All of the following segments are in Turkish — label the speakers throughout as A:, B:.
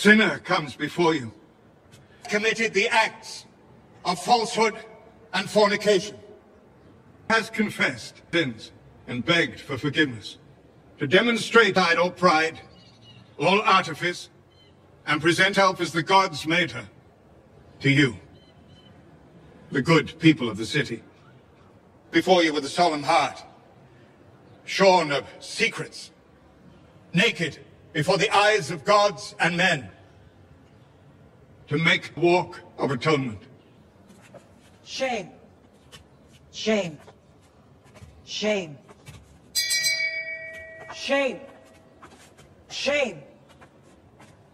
A: sinner comes before you, committed the acts of falsehood and fornication, has confessed sins and begged for forgiveness, to demonstrate idle pride, all artifice, and present help as the gods made her to you, the good people of the city. Before you with a solemn heart, shorn of secrets, naked before the eyes of gods and men, to make walk of atonement.
B: Shame. Shame. Shame. Shame. Shame.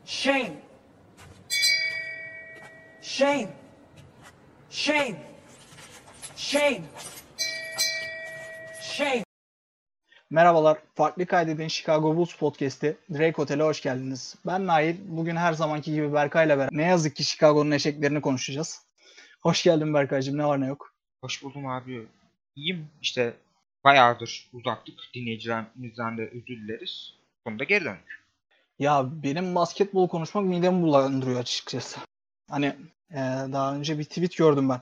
B: Shame. Shame. Shame. Shame. Shame.
C: Merhabalar, Farklı Kaydedin Chicago Bulls Podcast'i Drake Hotel'e hoş geldiniz. Ben Nail, bugün her zamanki gibi Berkay'la beraber ne yazık ki Chicago'nun eşeklerini konuşacağız. Hoş geldin Berkay'cığım, ne var ne yok?
D: Hoş buldum abi. İyiyim. İşte bayağıdır uzaktık. Dinleyicilerimizden de özür dileriz. Sonunda geri döndük.
C: Ya benim basketbol konuşmak midemi bulandırıyor açıkçası. Hani e, daha önce bir tweet gördüm ben.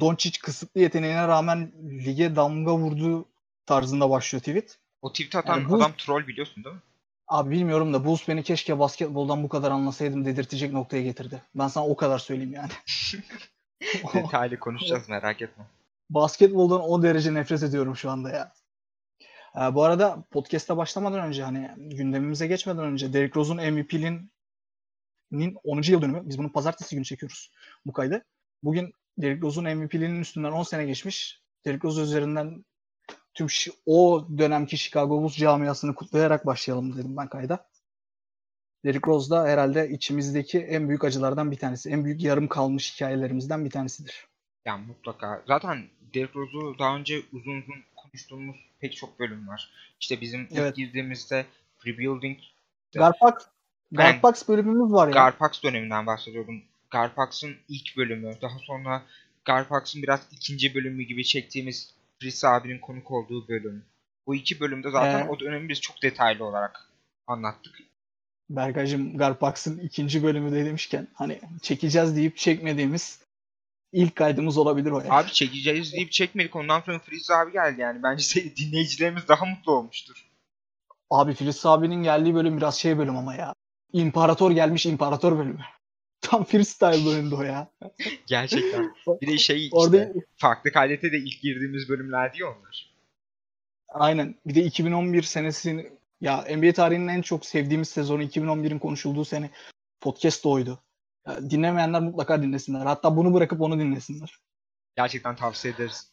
C: Doncic kısıtlı yeteneğine rağmen lige damga vurduğu tarzında başlıyor tweet.
D: O tweet atan
C: Yani bu-
D: adam troll biliyorsun değil mi?
C: Abi bilmiyorum da Bulls beni keşke basketboldan bu kadar anlasaydım dedirtecek noktaya getirdi. Ben sana o kadar söyleyeyim yani.
D: Detaylı konuşacağız merak etme.
C: Basketboldan o derece nefret ediyorum şu anda ya. Ee, bu arada podcast'a başlamadan önce hani gündemimize geçmeden önce Derrick Rose'un MVP'nin nin 10. yıl dönümü. Biz bunu pazartesi günü çekiyoruz bu kaydı. Bugün Derrick Rose'un MVP'liğinin üstünden 10 sene geçmiş. Derrick Rose üzerinden tüm o dönemki Chicago Bulls camiasını kutlayarak başlayalım dedim ben kayda. Derrick Rose da herhalde içimizdeki en büyük acılardan bir tanesi. En büyük yarım kalmış hikayelerimizden bir tanesidir.
D: Yani mutlaka. Zaten Derrick Rose'u daha önce uzun uzun konuştuğumuz pek çok bölüm var. İşte bizim ilk
C: Evet.
D: girdiğimizde Rebuilding
C: Garpax. Garpax bölümümüz var ya.
D: Garpax döneminden bahsediyordum. Garpax'ın ilk bölümü. Daha sonra Garpax'ın biraz ikinci bölümü gibi çektiğimiz Chris abinin konuk olduğu bölüm. Bu iki bölümde zaten
C: Ee?
D: o dönemi biz çok detaylı olarak anlattık.
C: Berkaycığım Garpax'ın ikinci bölümü de demişken hani çekeceğiz deyip çekmediğimiz ilk kaydımız olabilir o ya.
D: Abi çekeceğiz deyip çekmedik. Ondan sonra Filiz abi geldi yani. Bence dinleyicilerimiz daha mutlu olmuştur.
C: Abi Filiz abinin geldiği bölüm biraz şey bölüm ama ya. İmparator gelmiş imparator bölümü. Tam freestyle bölümdü o ya.
D: Gerçekten. Bir de şey işte
C: Orada
D: farklı kaydete de ilk girdiğimiz bölümler diyor onlar.
C: aynen bir de 2011 senesini ya NBA tarihinin en çok sevdiğimiz sezonu 2011'in konuşulduğu sene podcast oydu. Ya, dinlemeyenler mutlaka dinlesinler. Hatta bunu bırakıp onu dinlesinler.
D: Gerçekten tavsiye ederiz.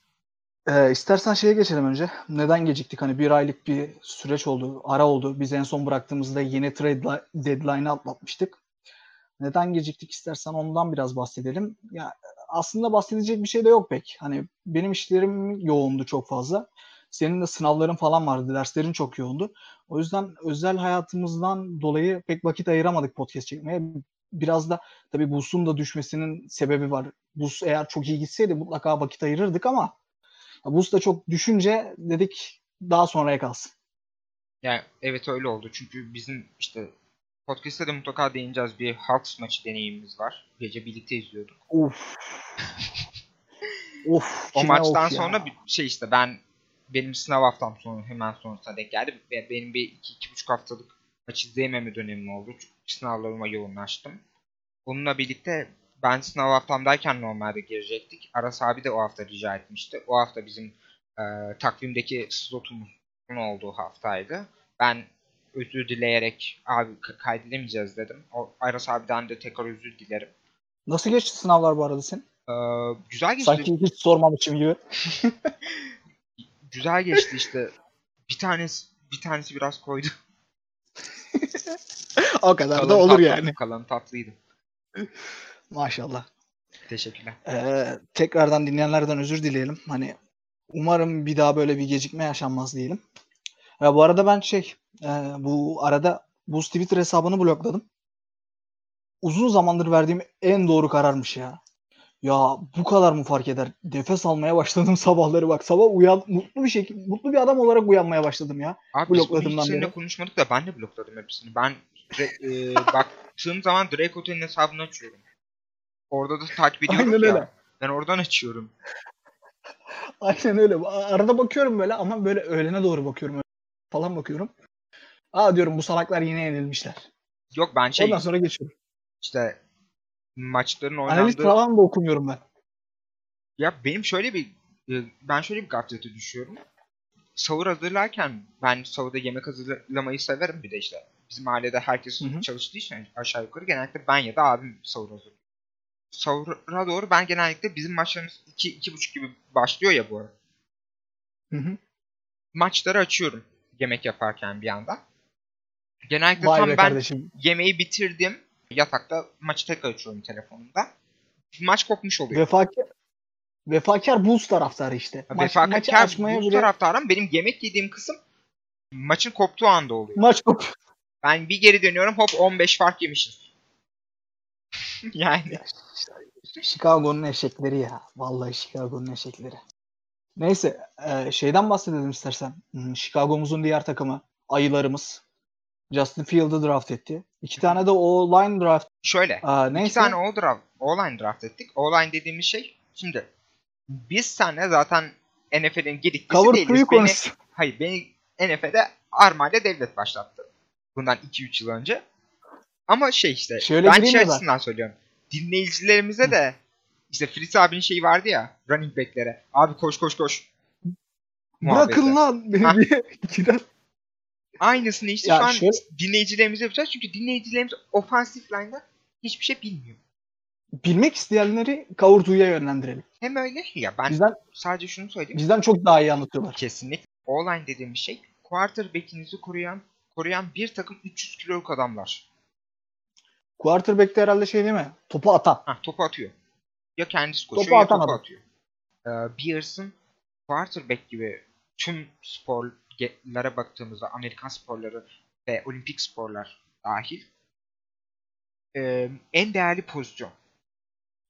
C: Ee, istersen şeye geçelim önce. Neden geciktik? Hani bir aylık bir süreç oldu, ara oldu. Biz en son bıraktığımızda yeni trade li- deadline'ı atlatmıştık. Neden geciktik istersen ondan biraz bahsedelim. Ya aslında bahsedecek bir şey de yok pek. Hani benim işlerim yoğundu çok fazla. Senin de sınavların falan vardı, derslerin çok yoğundu. O yüzden özel hayatımızdan dolayı pek vakit ayıramadık podcast çekmeye. Biraz da tabii Bus'un da düşmesinin sebebi var. Bus eğer çok iyi gitseydi mutlaka vakit ayırırdık ama Bus da çok düşünce dedik daha sonraya kalsın.
D: Yani evet öyle oldu. Çünkü bizim işte podcast'te de mutlaka değineceğiz. Bir Hawks maçı deneyimimiz var. Gece birlikte izliyorduk.
C: Of. of.
D: O maçtan
C: of
D: sonra bir şey işte ben benim sınav haftam sonu hemen sonrasına denk geldi. Ve benim bir iki, iki buçuk haftalık maç izleyememe dönemim oldu. Çünkü sınavlarıma yoğunlaştım. Bununla birlikte ben sınav haftamdayken normalde girecektik. Aras abi de o hafta rica etmişti. O hafta bizim e, takvimdeki slotumuzun olduğu haftaydı. Ben özür dileyerek abi kaydedemeyeceğiz dedim. O Aras abiden de tekrar özür dilerim.
C: Nasıl geçti sınavlar bu arada senin?
D: E, güzel geçti.
C: Sanki hiç sormamışım gibi.
D: güzel geçti işte. Bir tanesi bir tanesi biraz koydu.
C: o kadar da
D: Kalanı
C: olur
D: tatlı-
C: yani.
D: Kalanı tatlıydı.
C: Maşallah.
D: Teşekkürler.
C: Ee, tekrardan dinleyenlerden özür dileyelim. Hani umarım bir daha böyle bir gecikme yaşanmaz diyelim. Ya bu arada ben şey e, bu arada bu Twitter hesabını blokladım. Uzun zamandır verdiğim en doğru kararmış ya. Ya bu kadar mı fark eder? Nefes almaya başladım sabahları bak. Sabah uyan mutlu bir şekilde mutlu bir adam olarak uyanmaya başladım ya.
D: Abi biz bunu
C: Blokladığımdan
D: seninle
C: beri.
D: konuşmadık da ben de blokladım hepsini. Ben e, baktığım zaman Drake Otel'in hesabını açıyorum. Orada da takip ediyorum
C: Aynen
D: ya.
C: öyle.
D: Ben oradan açıyorum.
C: Aynen öyle. Arada bakıyorum böyle ama böyle öğlene doğru bakıyorum. Falan bakıyorum. Aa diyorum bu salaklar yine yenilmişler.
D: Yok ben şey
C: Ondan sonra geçiyorum.
D: işte maçların
C: Analiz
D: oynandığı...
C: falan da okumuyorum ben.
D: Ya benim şöyle bir e, ben şöyle bir gaflete düşüyorum. Sahur hazırlarken ben sahurda yemek hazırlamayı severim bir de işte. Bizim ailede herkes
C: Hı hı.
D: çalıştığı için aşağı yukarı genellikle ben ya da abim sahur hazırlıyor. Sahura doğru ben genellikle bizim maçlarımız 2-2.30 gibi başlıyor ya bu ara.
C: Hı hı.
D: Maçları açıyorum yemek yaparken bir yandan. Genellikle
C: Vay
D: tam
C: be
D: ben
C: kardeşim.
D: yemeği bitirdim. Yatakta maçı tekrar açıyorum telefonumda. Maç kopmuş oluyor.
C: Vefakar, vefakar Bulls taraftarı işte. Maç, maçı
D: Vefakar
C: açmaya
D: bu
C: bile
D: taraftarım benim yemek yediğim kısım maçın koptuğu anda oluyor.
C: maç kop.
D: Ben bir geri dönüyorum hop 15 fark yemişiz. yani
C: Chicago'nun eşekleri ya. Vallahi Chicago'nun eşekleri. Neyse e, şeyden bahsedelim istersen. Hmm, Chicago'muzun diğer takımı ayılarımız. Justin Field'ı draft etti. İki tane de O-line draft.
D: şöyle
C: Aa,
D: iki
C: neyse.
D: tane o draft, O-line draft ettik. O-line dediğimiz şey şimdi biz senle zaten NFL'in gediklisi
C: Cover
D: değiliz. Beni,
C: konuş.
D: hayır beni NFL'de Arma'yla devlet başlattı. Bundan 2-3 yıl önce. Ama şey işte
C: Şöyle
D: ben şey açısından söylüyorum. Dinleyicilerimize de işte Fritz abinin şeyi vardı ya running back'lere. Abi koş koş koş.
C: Bırakın
D: muhabbeti.
C: lan beni girer.
D: Aynısını işte
C: Ya
D: şu an
C: şöyle-
D: dinleyicilerimize yapacağız. Çünkü dinleyicilerimiz ofansif line'da hiçbir şey bilmiyor.
C: Bilmek isteyenleri Two'ya yönlendirelim.
D: Hem öyle ya ben
C: Bizden
D: sadece şunu söyleyeyim.
C: bizden çok daha iyi anlatıyorlar.
D: Kesinlikle. O-line dediğimiz şey quarterback'inizi koruyan koruyan bir takım 300 kiloluk adamlar.
C: Quarterback'te herhalde şey değil mi? Topu atan.
D: Ha topu atıyor. Ya kendisi koşuyor
C: Topu
D: ya topu
C: adam.
D: atıyor. Ee, Bears'ın quarterback gibi tüm sporlara baktığımızda Amerikan sporları ve olimpik sporlar dahil ee, en değerli pozisyon.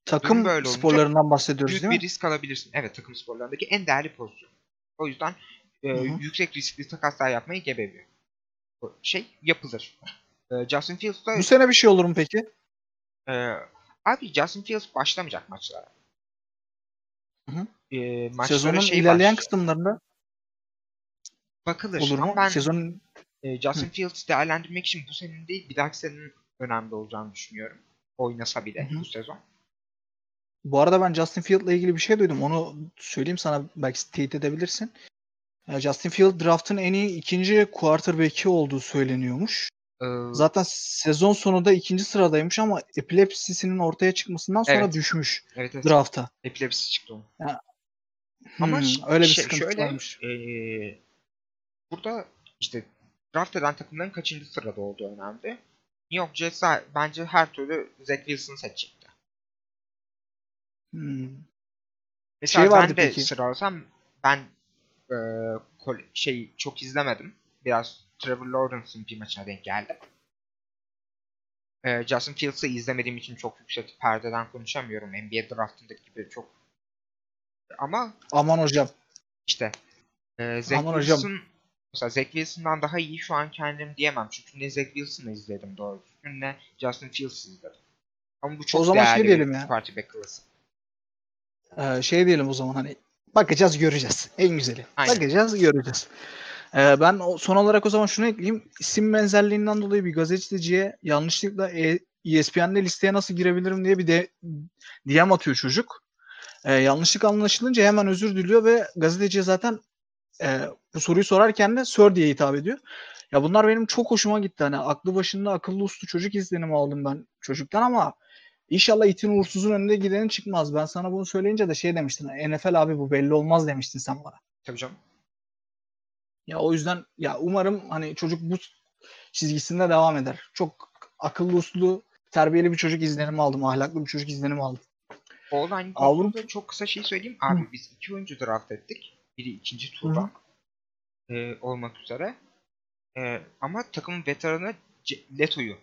C: Takım
D: böyle
C: sporlarından bahsediyoruz
D: Büyük
C: değil
D: bir
C: mi?
D: risk alabilirsin. Evet takım sporlarındaki en değerli pozisyon. O yüzden e, yüksek riskli takaslar yapmayı gebeliyor. Şey yapılır. E, Justin Fields da
C: Bu sene bir şey olur mu peki?
D: e, abi Justin Fields başlamayacak maçlara.
C: Hı hı.
D: E, maçlara
C: Sezonun
D: şey
C: ilerleyen
D: baş-
C: kısımlarında
D: bakılır.
C: olur mu?
D: ben
C: Sezonun
D: e, Justin Fields değerlendirmek için bu senenin değil bir dahaki senenin önemli olacağını düşünüyorum. Oynasa bile
C: Hı hı.
D: bu sezon.
C: Bu arada ben Justin Field'la ilgili bir şey duydum. Onu söyleyeyim sana belki teyit edebilirsin. Ya Justin Field draft'ın en iyi ikinci quarterback'i olduğu söyleniyormuş.
D: E,
C: Zaten sezon sonunda ikinci sıradaymış ama epilepsisinin ortaya çıkmasından sonra
D: Evet.
C: düşmüş
D: evet, evet.
C: draft'a.
D: Epilepsi çıktı onun.
C: Hmm,
D: Ama ş-
C: öyle bir
D: şey-
C: sıkıntı
D: şöyle,
C: varmış.
D: eee, burada işte draft eden takımların kaçıncı sırada olduğu önemli. New York Jets bence her türlü Zach Wilson'ı seçecekti.
C: Hmm.
D: Mesela
C: Şey
D: ben de
C: peki.
D: sıralasam ben eee, kol- şey çok izlemedim. Biraz Trevor Lawrence'ın bir maçına denk geldim. Eee, Justin Fields'ı izlemediğim için çok yüksek perdeden konuşamıyorum. NBA draftındaki gibi çok ama
C: Aman hocam.
D: İşte e, Zach
C: Aman hocam.
D: Wilson mesela Zach Wilson'dan daha iyi şu an kendim diyemem. Çünkü ne Zach Wilson'ı izledim doğru düzgün ne Justin Fields'ı izledim. Ama bu çok
C: O zaman şey
D: değerli
C: diyelim
D: bir
C: ya.
D: quarterback klası.
C: Ee, şey diyelim o zaman hani bakacağız göreceğiz. En güzeli.
D: Aynen.
C: Bakacağız göreceğiz. Ee, ben o- son olarak o zaman şunu ekleyeyim. İsim benzerliğinden dolayı bir gazeteciye yanlışlıkla e, ESPN'de listeye nasıl girebilirim diye bir de DM atıyor çocuk. Ee, yanlışlık anlaşılınca hemen özür diliyor ve gazeteciye zaten e, bu soruyu sorarken de Sir diye hitap ediyor. Ya bunlar benim çok hoşuma gitti. Hani aklı başında akıllı uslu çocuk izlenimi aldım ben çocuktan ama İnşallah itin uğursuzun önünde gideni çıkmaz. Ben sana bunu söyleyince de şey demiştin. NFL abi bu belli olmaz demiştin sen bana.
D: Tabii canım.
C: Ya o yüzden ya umarım hani çocuk bu çizgisinde devam eder. Çok akıllı uslu terbiyeli bir çocuk izlenimi aldım. Ahlaklı bir çocuk izlenimi aldım.
D: Online
C: Avrupa-
D: konusunda çok kısa şey söyleyeyim. Abi biz iki oyuncu draft ettik. Biri ikinci turdan e, olmak üzere. E, ama takımın veteranı C- Leto'yu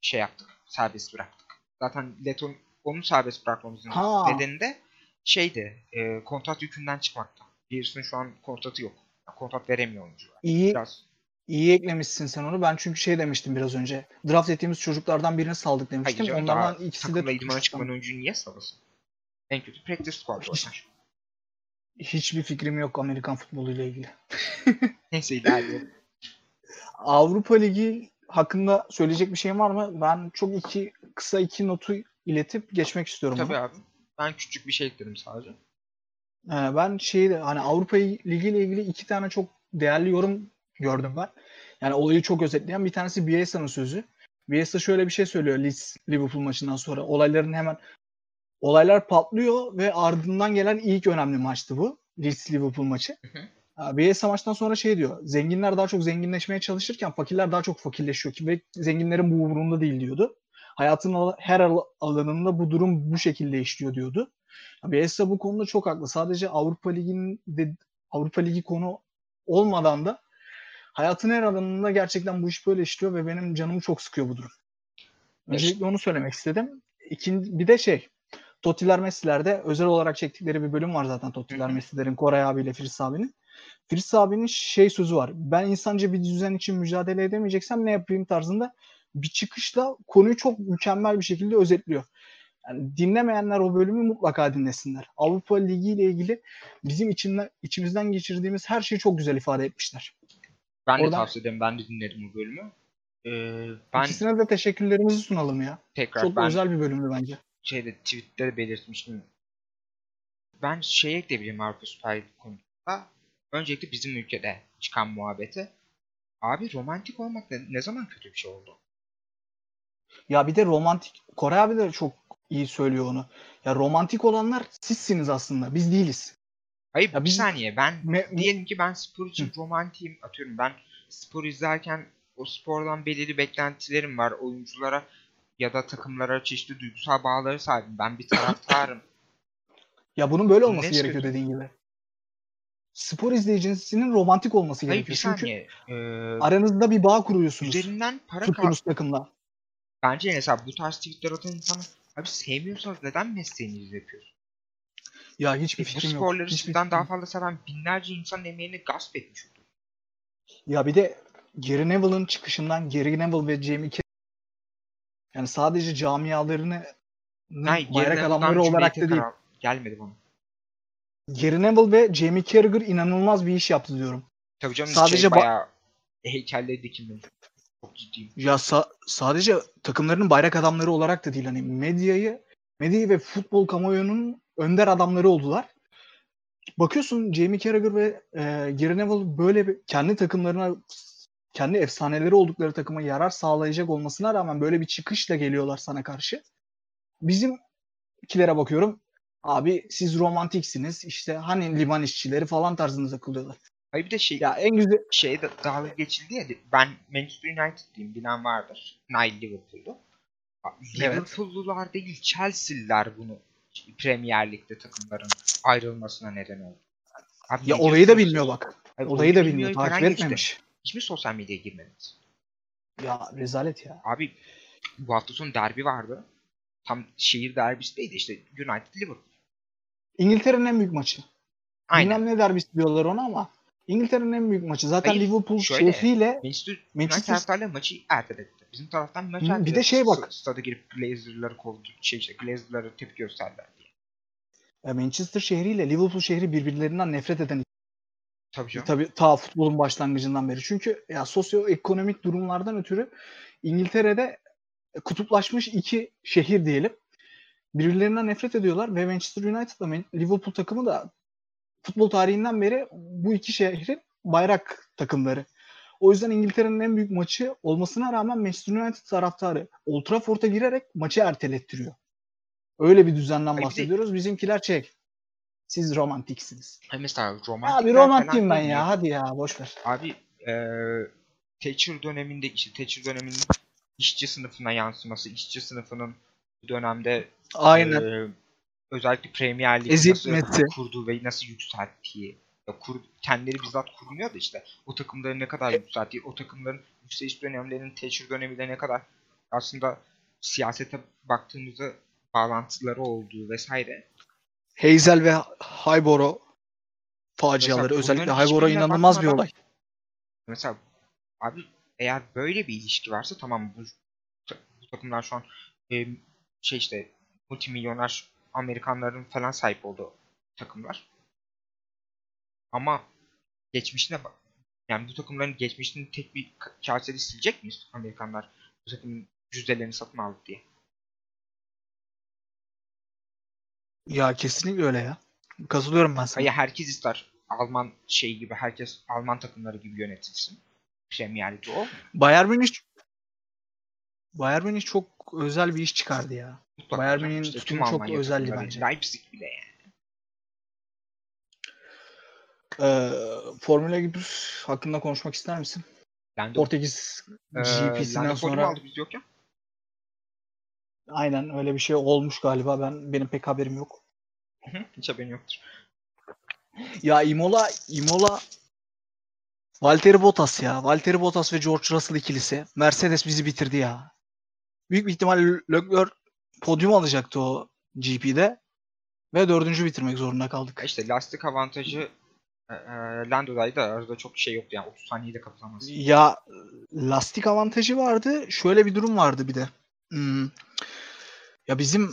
D: şey yaptık. Serbest bıraktık. Zaten Leto onu serbest bırakmamızın
C: Ha.
D: nedeni de şeydi. E, kontrat yükünden çıkmakta. Pearson şu an kontratı yok. Kontrat veremiyor oyuncular.
C: İyi
D: Biraz
C: İyi eklemişsin sen onu. Ben çünkü şey demiştim biraz önce. Draft ettiğimiz çocuklardan birini saldık
D: Hayır
C: demiştim.
D: canım,
C: Onlardan ikisi de
D: takımla idmana
C: tutmuş.
D: çıkmadan önce niye salasın? En kötü practice squad
C: Hiç-
D: oynar.
C: Hiçbir fikrim yok Amerikan futbolu ile ilgili.
D: Neyse ilerleyelim.
C: Avrupa Ligi hakkında söyleyecek bir şeyim var mı? Ben çok iki kısa iki notu iletip geçmek istiyorum.
D: Tabii
C: bunu.
D: abi. Ben küçük bir şey ekledim sadece.
C: Ee, ben şeyi de hani Avrupa Ligi ile ilgili iki tane çok değerli yorum gördüm ben. Yani olayı çok özetleyen bir tanesi Bielsa'nın sözü. Bielsa şöyle bir şey söylüyor Leeds Liverpool maçından sonra. Olayların hemen olaylar patlıyor ve ardından gelen ilk önemli maçtı bu. Leeds Liverpool maçı. Ha, Bielsa maçtan sonra şey diyor. Zenginler daha çok zenginleşmeye çalışırken fakirler daha çok fakirleşiyor ki ve zenginlerin bu umurunda değil diyordu. Hayatın her al- alanında bu durum bu şekilde işliyor diyordu. Bielsa bu konuda çok haklı. Sadece Avrupa Ligi'nin de Avrupa Ligi konu olmadan da hayatın her alanında gerçekten bu iş böyle işliyor ve benim canımı çok sıkıyor bu durum. Öncelikle onu söylemek istedim. İkinci, bir de şey Totiler Messi'lerde özel olarak çektikleri bir bölüm var zaten Totiler. Messi'lerin Koray abiyle Firiz abinin. Firiz abinin şey sözü var. Ben insanca bir düzen için mücadele edemeyeceksem ne yapayım tarzında bir çıkışla konuyu çok mükemmel bir şekilde özetliyor. Yani dinlemeyenler o bölümü mutlaka dinlesinler. Avrupa Ligi ile ilgili bizim içinden, içimizden geçirdiğimiz her şeyi çok güzel ifade etmişler.
D: Ben de
C: Oradan-
D: tavsiye ederim. Ben de dinledim bu bölümü. Ee, ben
C: İkisine de teşekkürlerimizi sunalım ya.
D: tekrar
C: Çok
D: ben
C: özel bir bölümdü bence.
D: şeyde tweette de belirtmiştim. Ben şeye ekleyebilirim Avrupa Süper Lig konusunda. Öncelikle bizim ülkede çıkan muhabbeti. Abi romantik olmak ne, ne zaman kötü bir şey oldu?
C: Ya bir de romantik, Koray abi de çok iyi söylüyor onu. Ya romantik olanlar sizsiniz aslında. Biz değiliz.
D: Hayır
C: Ya
D: bir
C: biz-
D: saniye ben
C: Me-
D: diyelim ki ben spor için romantiyim atıyorum ben spor izlerken o spordan belirli beklentilerim var oyunculara ya da takımlara çeşitli duygusal bağları sahibim ben bir taraftarım
C: Ya bunun böyle
D: Ne
C: olması gerekiyor
D: istiyorsun?
C: dediğin gibi. Spor izleyicisinin romantik olması
D: hayır bir
C: gerekiyor. Çünkü
D: saniye ee,
C: aranızda bir bağ kuruyorsunuz.
D: üzerinden para
C: Tuttuğunuz takımla.
D: bence mesela bu tarz tweetler atan insanlar abi sevmiyorsanız neden mesleğinizi yapıyorsunuz?
C: Ya hiçbir
D: bu
C: fikrim yok.
D: sporları
C: Hiçbir
D: sizden daha
C: yok.
D: fazla seven binlerce insan emeğini gasp etmiş olur.
C: Ya bir de Gary Neville'ın çıkışından Gary Neville ve Jamie Carragher yani sadece camialarını
D: Hayır,
C: bayrak adamları olarak da değil.
D: Gelmedi bana.
C: Gary Neville ve Jamie Carragher inanılmaz bir iş yaptı diyorum.
D: Tabii canım
C: Sadece
D: şey
C: ba-
D: bayağı heykelleri dikilmeli. Ciddiyim.
C: Ya sa- sadece takımlarının bayrak adamları olarak da değil hani medyayı medyayı ve futbol kamuoyunun önder adamları oldular. Bakıyorsun Jamie Carragher ve e, Gary Neville böyle bir kendi takımlarına kendi efsaneleri oldukları takıma yarar sağlayacak olmasına rağmen böyle bir çıkışla geliyorlar sana karşı. Bizimkilere bakıyorum. Abi siz romantiksiniz. işte hani liman işçileri falan tarzında takılıyorlar.
D: Hayır bir de şey
C: Ya en güzel
D: şeye de dalga geçildi ya ben Manchester United'liyim bilen vardır. Nile Liverpool'lu. Abi. Liverpool'lular değil Chelsea'liler bunu Premier Lig'de takımların ayrılmasına neden oldu. Abi
C: ya
D: ne
C: olayı da bilmiyor bak.
D: Hayır,
C: Olayı da bilmiyor.
D: bilmiyor,
C: Takip
D: falan geçti.
C: etmemiş.
D: Hiç mi sosyal medyaya girmediniz?
C: Ya rezalet ya.
D: Abi bu hafta sonu derbi vardı. Tam şehir derbisi değildi işte United Liverpool.
C: İngiltere'nin en büyük maçı.
D: Aynen.
C: Bilmem ne derbisi diyorlar ona ama İngiltere'nin en büyük maçı. Zaten
D: Hayır,
C: Liverpool
D: şöyle,
C: şehriyle
D: Manchester
C: Manchester-
D: maçı erteledi. Bizim taraftan maçı
C: Hı, bir de şey bak.
D: Stada girip Glazer'ları kovdu. Şey işte Glazer'lara tepki gösterdiler diye.
C: Manchester şehriyle Liverpool şehri birbirlerinden nefret eden
D: Tabii canım.
C: tabii ta futbolun başlangıcından beri. Çünkü ya sosyoekonomik durumlardan ötürü İngiltere'de kutuplaşmış iki şehir diyelim. Birbirlerinden nefret ediyorlar ve Manchester United'la Liverpool takımı da futbol tarihinden beri bu iki şehrin bayrak takımları. O yüzden İngiltere'nin en büyük maçı olmasına rağmen Manchester United taraftarı Old Trafford'a girerek maçı ertelettiriyor. Öyle bir düzenden bahsediyoruz. Bizimkiler şey siz romantiksiniz.
D: Mesela
C: Abi
D: romantikler
C: romantiyim ben ya. Hadi ya boş ver.
D: Abi eee Thatcher döneminde işte Thatcher döneminin işçi sınıfına yansıması, işçi sınıfının bu dönemde
C: Aynen.
D: eee, özellikle Premier Lig'i
C: Ezilmesi.
D: nasıl kurduğu ve nasıl yükselttiği ya kur, kendileri bizzat kurmuyor da işte o takımları ne kadar yükselttiği, o takımların yükseliş dönemlerinin Thatcher dönemiyle ne kadar aslında siyasete baktığımızda bağlantıları olduğu vesaire.
C: Hazel ve Highborough faciaları.
D: Mesela
C: Özellikle
D: hiçbirine
C: inanılmaz bir olay.
D: Mesela Abi eğer böyle bir ilişki varsa tamam bu, bu takımlar şu an e, şey işte multimilyoner Amerikanların falan sahip olduğu takımlar. Ama geçmişine bak. Yani bu takımların geçmişini tek bir ka- kasede silecek miyiz Amerikanlar? Bu takımın yüzdelerini satın aldı diye.
C: Ya kesinlikle öyle ya. Katılıyorum ben sana.
D: Hayır herkes ister Alman şey gibi herkes Alman takımları gibi yönetilsin. Premier Lig'de o.
C: Bayern Münih Bayern Münih çok özel bir iş çıkardı ya.
D: Mutlaka
C: Bayern. Münih'in
D: İşte
C: tutumu
D: tüm
C: çok
D: Almanya
C: özeldi bence.
D: Leipzig bile yani.
C: Ee, Formula 1 hakkında konuşmak ister misin?
D: Lando,
C: Portekiz
D: Ee,
C: GP'sinden sonra
D: aldı biz yokken.
C: aynen öyle bir şey olmuş galiba. Ben benim pek haberim yok.
D: Hiç haberin yoktur.
C: Ya Imola Imola Valtteri Bottas ya. Valtteri Bottas ve George Russell ikilisi. Mercedes bizi bitirdi ya. Büyük bir ihtimal Leclerc podyum alacaktı o GP'de. Ve dördüncü bitirmek zorunda kaldık.
D: İşte lastik avantajı e, e, Lando'daydı. Arada çok şey yoktu yani 30 saniyede kapatamaz.
C: Ya lastik avantajı vardı. Şöyle bir durum vardı bir de. Hmm. Ya bizim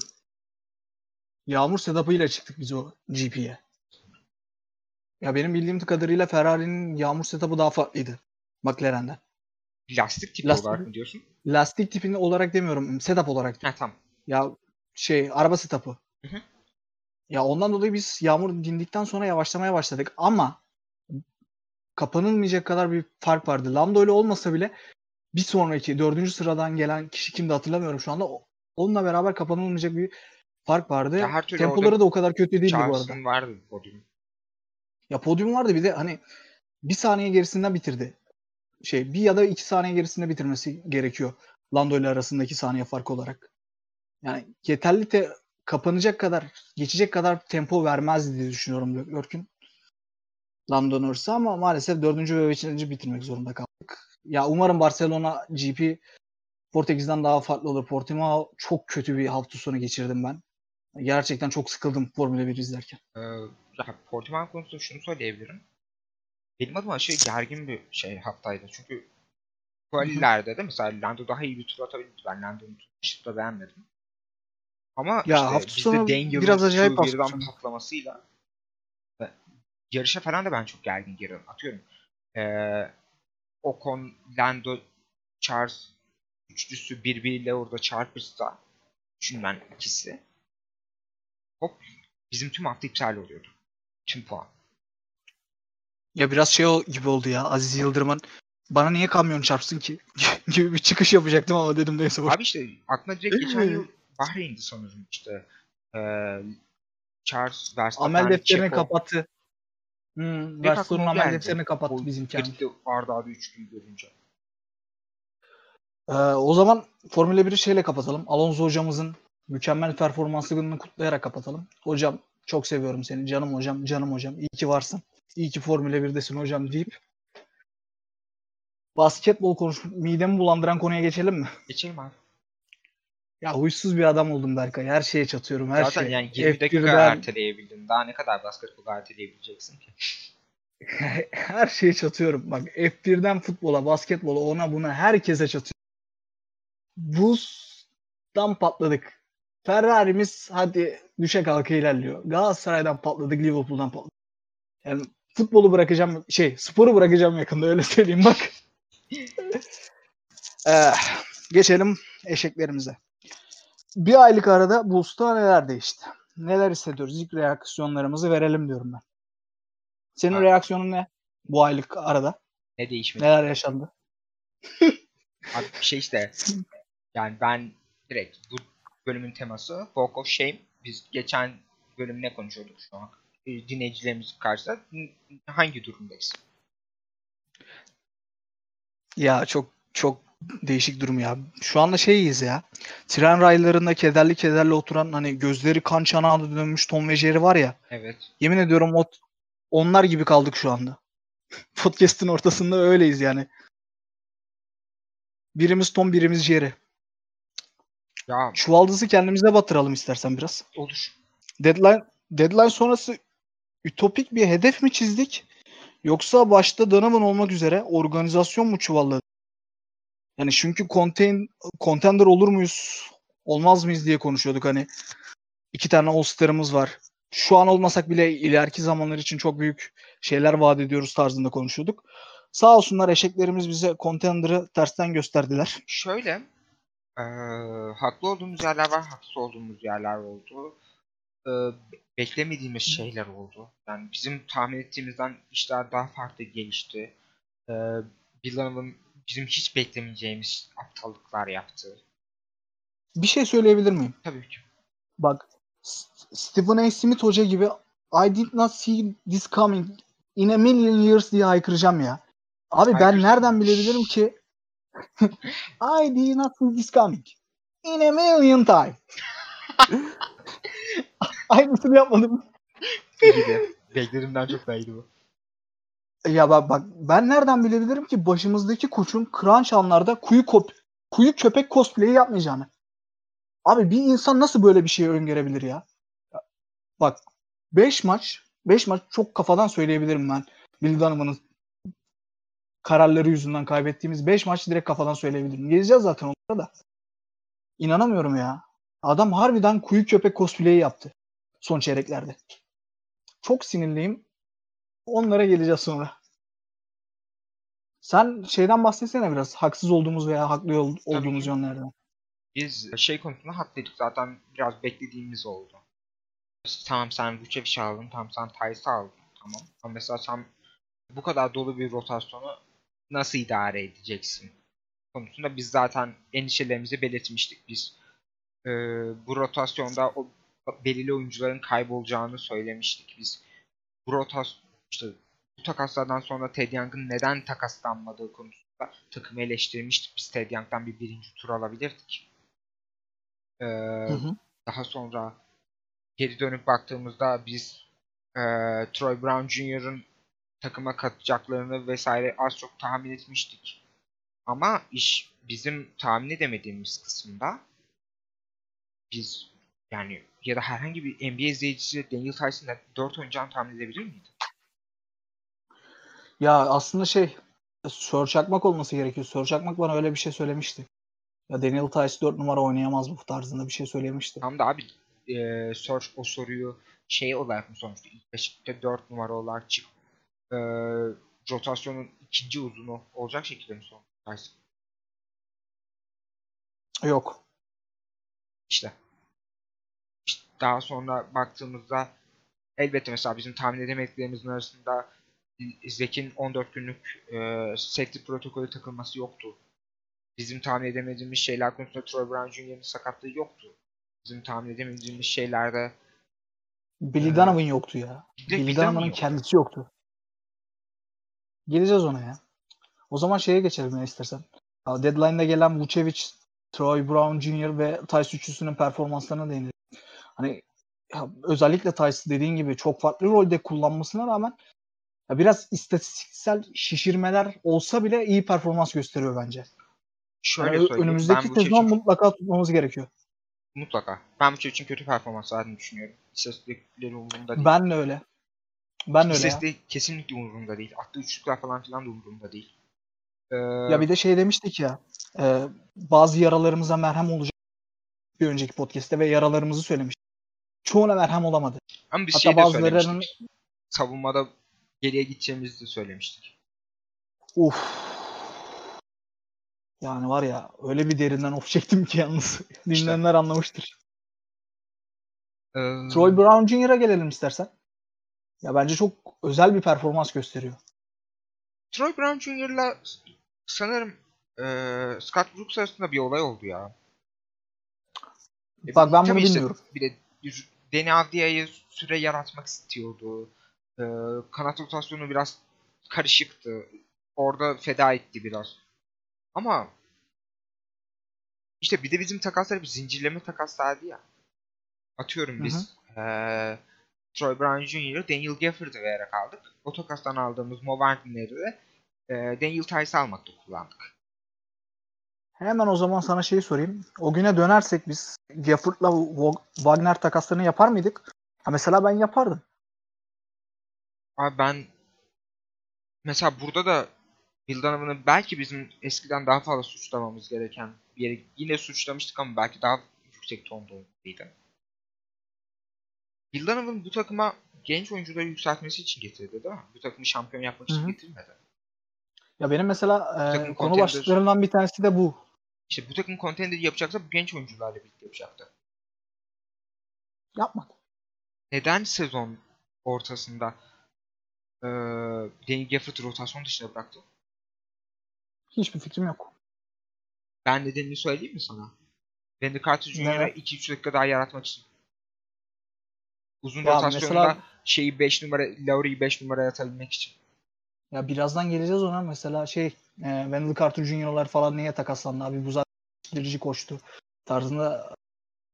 C: yağmur setup'ıyla çıktık biz o GP'ye. Ya benim bildiğim kadarıyla Ferrari'nin yağmur setup'ı daha farklıydı. McLaren'den.
D: Lastik tipi
C: Lastik-
D: olarak mı diyorsun?
C: Lastik tipini olarak demiyorum. Setup olarak. diyorum.
D: Ha tamam.
C: Ya şey araba setup'ı.
D: Hı hı.
C: Ya ondan dolayı biz yağmur dindikten sonra yavaşlamaya başladık ama kapanılmayacak kadar bir fark vardı. Lando öyle olmasa bile bir sonraki dördüncü sıradan gelen kişi kimdi hatırlamıyorum şu anda. Onunla beraber kapanılmayacak bir fark vardı.
D: Ya her türlü
C: Tempoları da o kadar kötü değildi bu arada.
D: Vardı podium.
C: Ya podyum vardı bir de hani bir saniye gerisinden bitirdi. Şey bir ya da iki saniye gerisinde bitirmesi gerekiyor. Lando ile arasındaki saniye farkı olarak. Yani yeterli de kapanacak kadar, geçecek kadar tempo vermezdi diye düşünüyorum Leclerc'ün. Lando Norris'e ama maalesef dördüncü ve beşinci bitirmek zorunda kaldık. Ya umarım Barcelona GP Portekiz'den daha farklı olur. Portimao çok kötü bir hafta sonu geçirdim ben. Gerçekten çok sıkıldım Formula 1 izlerken.
D: Ee, Portimao konusunda şunu söyleyebilirim. Benim adıma aşırı gergin bir şey haftaydı. Çünkü quali'lerde de mesela Lando daha iyi bir tur atabildi. Ben Lando'nun turunu da beğenmedim. Ama
C: Ya
D: işte
C: hafta sonu
D: Daniel'ın
C: biraz acayip
D: birden
C: sonu.
D: patlamasıyla yarışa falan da ben çok gergin giriyorum. Atıyorum. Ee, Ocon, Lando, Charles üçlüsü birbiriyle orada çarpışsa düşün ben ikisi. Hop bizim tüm hafta iptal oluyordu. Tüm puan.
C: Ya biraz şey gibi oldu ya Aziz Yıldırım'ın bana niye kamyon çarpsın ki gibi bir çıkış yapacaktım ama dedim neyse boş.
D: Abi işte aklıma direkt geçen yıl Bahreyn'di sanırım işte. Ee, Charles Verstappen,
C: Amel defterini
D: Checo.
C: kapattı. Hmm, Verstappen'ın amel
D: geldi.
C: defterini kapattı
D: O
C: bizimki. abi.
D: gridde arda arda üçlüyü görünce.
C: Ee, o zaman Formula 1'i şeyle kapatalım. Alonso hocamızın mükemmel performansını kutlayarak kapatalım. Hocam çok seviyorum seni. Canım hocam, canım hocam. İyi ki varsın. İyi ki Formula 1'desin hocam deyip basketbol konuş midemi bulandıran konuya geçelim mi?
D: Geçelim abi.
C: Ya huysuz bir adam oldum Berkay. Her şeye çatıyorum. Her
D: Zaten
C: şeye.
D: yani 20 dakika
C: F1'den
D: erteleyebildin. Daha ne kadar basketbol erteleyebileceksin ki?
C: her şeye çatıyorum. Bak F1'den futbola, basketbola, ona buna herkese çatıyorum. Buz'dan patladık. Ferrari'miz hadi düşe kalka ilerliyor. Galatasaray'dan patladık, Liverpool'dan patladık. Yani futbolu bırakacağım, şey sporu bırakacağım yakında öyle söyleyeyim bak. Eh, geçelim eşeklerimize. Bir aylık arada Bulls'ta neler değişti? Neler hissediyoruz? İlk reaksiyonlarımızı verelim diyorum ben. Senin
D: Ha.
C: reaksiyonun ne bu aylık arada?
D: Ne değişmedi?
C: Neler yaşandı?
D: Abi bir şey işte. Yani ben direkt bu bölümün teması Walk of Shame. Biz geçen bölüm ne konuşuyorduk şu an? Ee, Dinleyicilerimiz karşısında hangi durumdayız?
C: Ya çok çok değişik durum ya. Şu anda şeyiz ya. Tren raylarında kederli kederli oturan hani gözleri kan çanağına dönmüş Tom ve Jerry var ya.
D: Evet.
C: Yemin ediyorum o, onlar gibi kaldık şu anda. Podcast'ın ortasında öyleyiz yani. Birimiz Tom, birimiz Jerry.
D: Ya
C: Çuvaldızı kendimize batıralım istersen biraz.
D: olur.
C: Deadline deadline sonrası ütopik bir hedef mi çizdik? Yoksa başta Donovan olmak üzere organizasyon mu çuvalladı? Yani çünkü contain, contender olur muyuz, olmaz mıyız diye konuşuyorduk hani. iki tane All-Star'ımız var. Şu an olmasak bile ileriki zamanlar için çok büyük şeyler vaat ediyoruz tarzında konuşuyorduk. Sağ olsunlar eşeklerimiz bize contender'ı tersten gösterdiler.
D: Şöyle, eee, haklı olduğumuz yerler var, haksız olduğumuz yerler oldu. Eee, beklemediğimiz şeyler oldu. Yani bizim tahmin ettiğimizden işler daha farklı gelişti. Bill Donovan bizim hiç beklemeyeceğimiz aptallıklar yaptı.
C: Bir şey söyleyebilir miyim?
D: Tabii ki.
C: Bak Stephen A. Smith hoca gibi I did not see this coming in a million years diye haykıracağım ya. Abi ben
D: Haykırsın.
C: nereden bilebilirim ki I did not see this coming in a million time. Aynısını yapmadım.
D: İyiydi. Beklediğimden çok daha iyiydi bu.
C: Ya bak, bak ben nereden bilebilirim ki başımızdaki koçun crunch anlarda kuyu kop kuyu köpek cosplay'i yapmayacağını. Abi bir insan nasıl böyle bir şey öngörebilir ya? Ya Bak 5 maç 5 maç çok kafadan söyleyebilirim ben. Bill Donovan'ın kararları yüzünden kaybettiğimiz 5 maç direkt kafadan söyleyebilirim. Geleceğiz zaten onlara da. İnanamıyorum ya. Adam harbiden kuyu köpek cosplay'i yaptı son çeyreklerde. Çok sinirliyim. Onlara geleceğiz sonra. Sen şeyden bahsetsene biraz. Haksız olduğumuz veya haklı ol- olduğumuz
D: ki.
C: yönlerden.
D: Biz şey konusunda haklıydık zaten biraz beklediğimiz oldu. Tamam sen Vucevic aldın, tamam sen Tyson aldın, tamam. Ama mesela sen bu kadar dolu bir rotasyonu nasıl idare edeceksin? Konusunda biz zaten endişelerimizi belirtmiştik. Biz e, bu rotasyonda o belirli oyuncuların kaybolacağını söylemiştik. Biz bu rotasyon işte bu takaslardan sonra Ted Young'ın neden takaslanmadığı konusunda takımı eleştirmiştik. Biz Ted Young'dan bir birinci tur alabilirdik. Ee,
C: Hı hı.
D: daha sonra geri dönüp baktığımızda biz e, Troy Brown Jr.'ın takıma katacaklarını vesaire az çok tahmin etmiştik. Ama iş bizim tahmin edemediğimiz kısımda biz yani ya da herhangi bir NBA izleyicisi Daniel Tyson'la 4 oynayacağını tahmin edebilir miydi?
C: Ya aslında şey Sör Çakmak olması gerekiyor. Sör Çakmak bana öyle bir şey söylemişti. Ya Daniel Tice 4 numara oynayamaz bu tarzında bir şey söylemişti.
D: Tam da abi e, sor, o soruyu şey olarak mı sormuştu? İlk beşikte 4 numara olarak çık e, rotasyonun ikinci uzunu olacak şekilde mi sormuş Tyson?
C: Yok.
D: İşte. Daha sonra baktığımızda elbette mesela bizim tahmin edemediklerimizin arasında Zek'in 14 günlük e, safety protokolü takılması yoktu. Bizim tahmin edemediğimiz şeyler konusunda Troy Brown Jr.'ın sakatlığı yoktu. Bizim tahmin edemediğimiz şeylerde
C: Billy
D: Ee,
C: Donovan yoktu ya. Billy
D: Bill Donovan
C: Donovan'ın kendisi yoktu. Geleceğiz ona ya. O zaman şeye geçelim ya istersen. Deadline'da gelen Vucevic, Troy Brown Jr. ve Tice üçlüsünün performanslarına değinelim. Hani ya özellikle Tice dediğin gibi çok farklı rolde kullanmasına rağmen ya biraz istatistiksel şişirmeler olsa bile iyi performans gösteriyor bence.
D: şöyle
C: Yani önümüzdeki sezon
D: için
C: mutlaka tutmamız gerekiyor.
D: mutlaka. Ben bu için kötü performans verdiğini düşünüyorum. İstatistikleri umurumda değil.
C: Ben de öyle. Ben de öyle ya.
D: Kesinlikle umurumda değil. Attığı üçlükler falan filan da umurumda değil. Ee,
C: Ya bir de şey demiştik ya e, bazı yaralarımıza merhem olacak bir önceki podcast'te ve yaralarımızı söylemiştik. Çoğuna merhem olamadı.
D: ama biz
C: hatta
D: şey de
C: bazılarının-
D: söylemiştik. Savunmada geriye gideceğimizi de söylemiştik.
C: Uf. Yani var ya öyle bir derinden of çektim ki yalnız. Dinleyenler anlamıştır.
D: Ee,
C: Troy Brown Jr.'a gelelim istersen. Ya bence çok özel bir performans gösteriyor.
D: Troy Brown Jr.'la sanırım ee, Scott Brooks arasında bir olay oldu ya. E,
C: Bak ben
D: tabii
C: bunu
D: işte
C: bilmiyorum.
D: Bir de bir- Deni Avdia'ya süre yaratmak istiyordu. Ee, kanat rotasyonu biraz karışıktı. Orada feda etti biraz. Ama işte bir de bizim takaslar bir zincirleme takaslardı ya. Atıyorum
C: Hı
D: biz ee, Troy Brown Jr. Daniel Gafford'ı vererek aldık. O takastan aldığımız Mo Wagner'i de ee, Daniel Tice almakta kullandık.
C: Hemen o zaman sana şeyi sorayım. O güne dönersek biz Gafford'la Wa- Wagner takaslarını yapar mıydık? Ha mesela ben yapardım.
D: Abi ben mesela burada da Bill Donovan'ı belki bizim eskiden daha fazla suçlamamız gereken bir yere yine suçlamıştık ama belki daha yüksek tonda olmalıydı. Bill Donovan bu takıma genç oyuncuları yükseltmesi için getirdi değil mi? Bu takımı şampiyon yapmak için
C: Hı hı.
D: getirmedi.
C: Ya benim mesela e, konu başlıklarından bir tanesi de bu.
D: İşte bu takım contender yapacaksa bu genç oyuncularla birlikte yapacaktı.
C: Yapmadı.
D: Neden sezon ortasında eee Danny Gafford'ı rotasyon dışına bıraktı?
C: Hiçbir fikrim yok.
D: Ben nedenini söyleyeyim mi sana? Wendy Carter Jr.'a
C: Evet.
D: 2-3 dakika daha yaratmak için. Uzun
C: Ya
D: rotasyonda
C: mesela-
D: şeyi 5 numara, Lowry'i 5 numaraya atabilmek için.
C: Ya birazdan geleceğiz ona. Mesela şey e, Wendell Carter Jr.'lar falan niye takaslandı abi? Bu zaten koştu. Tarzında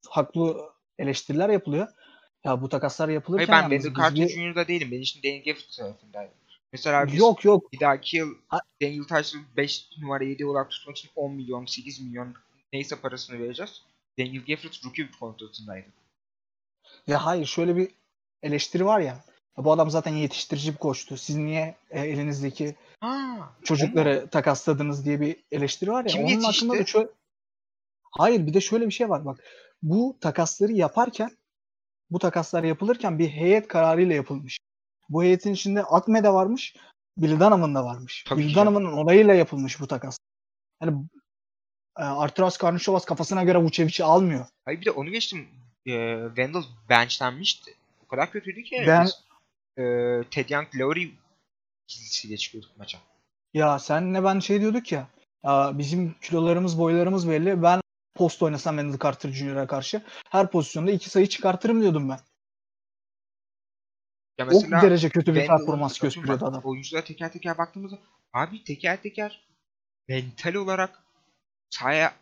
C: haklı eleştiriler yapılıyor. Ya bu takaslar
D: Hayır
C: yapılırken
D: ben
C: yalnız
D: Wendell Carter
C: biz
D: Jr.'da değilim. Ben için Danny Gafford tarafındaydım. Mesela biz
C: Yok yok.
D: bir dahaki yıl
C: Ha-
D: Daniel Tyson 5 numara 7 olarak tutmak için 10 milyon, 8 milyon neyse parasını vereceğiz. Daniel Gafford rookie kontratındaydı.
C: Ya hayır şöyle bir eleştiri var ya. Ya bu adam zaten yetiştirici bir koçtu. Siz niye e, elinizdeki
D: Ha,
C: çocukları takasladınız diye bir eleştiri var ya.
D: Kim
C: Onun
D: yetişti?
C: hakkında da şöyle... Hayır bir de şöyle bir şey var bak. Bu takasları yaparken bu takaslar yapılırken bir heyet kararıyla yapılmış. Bu heyetin içinde Akme de varmış. Bill Donovan'ın da varmış.
D: Tabii
C: Bill
D: ki.
C: Donovan'ın onayıyla yapılmış bu takas. Yani e, Arturas Karnışovas kafasına göre Vucevic'i almıyor.
D: Hayır bir de onu geçtim. Ee, Wendell benchlenmişti. O kadar kötüydü ki.
C: Ben-
D: biz, e, Ted Young, Lowry ikilisiyle çıkıyorduk maça.
C: Ya senle ben şey diyorduk ya. bizim kilolarımız boylarımız belli. Ben post oynasam Wendell Carter Jr.'a karşı her pozisyonda iki sayı çıkartırım diyordum ben.
D: Ya
C: o derece kötü bir performans gösteriyordu adam.
D: Oyunculara teker teker baktığımızda abi teker teker mental olarak sahaya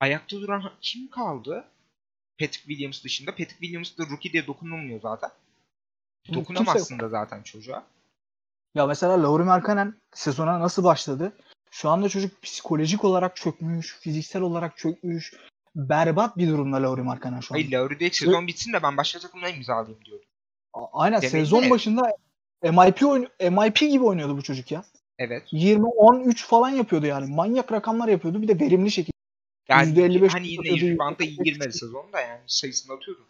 D: ayakta duran kim kaldı? Patrick Williams dışında. Patrick Williams da rookie diye dokunulmuyor zaten. Dokunamazsın da zaten çocuğa.
C: Ya mesela Lauri Markkanen sezona nasıl başladı? Şu anda çocuk psikolojik olarak çökmüş, fiziksel olarak çökmüş. Berbat bir durumda Lauri Markkanen şu anda.
D: Hayır Lowry de sezon bitsin de ben başka takımla imzalayayım diyordu.
C: Aynen
D: Demek
C: sezon
D: ne?
C: başında MIP oyun MIP gibi oynuyordu bu çocuk ya.
D: Evet.
C: 20 13 falan yapıyordu yani. Manyak rakamlar yapıyordu. Bir de verimli şekilde.
D: Yani
C: %55
D: hani yine
C: atıyordu,
D: rebound'a iyi
C: %45
D: girmedi sezonda yani sayısını atıyordu.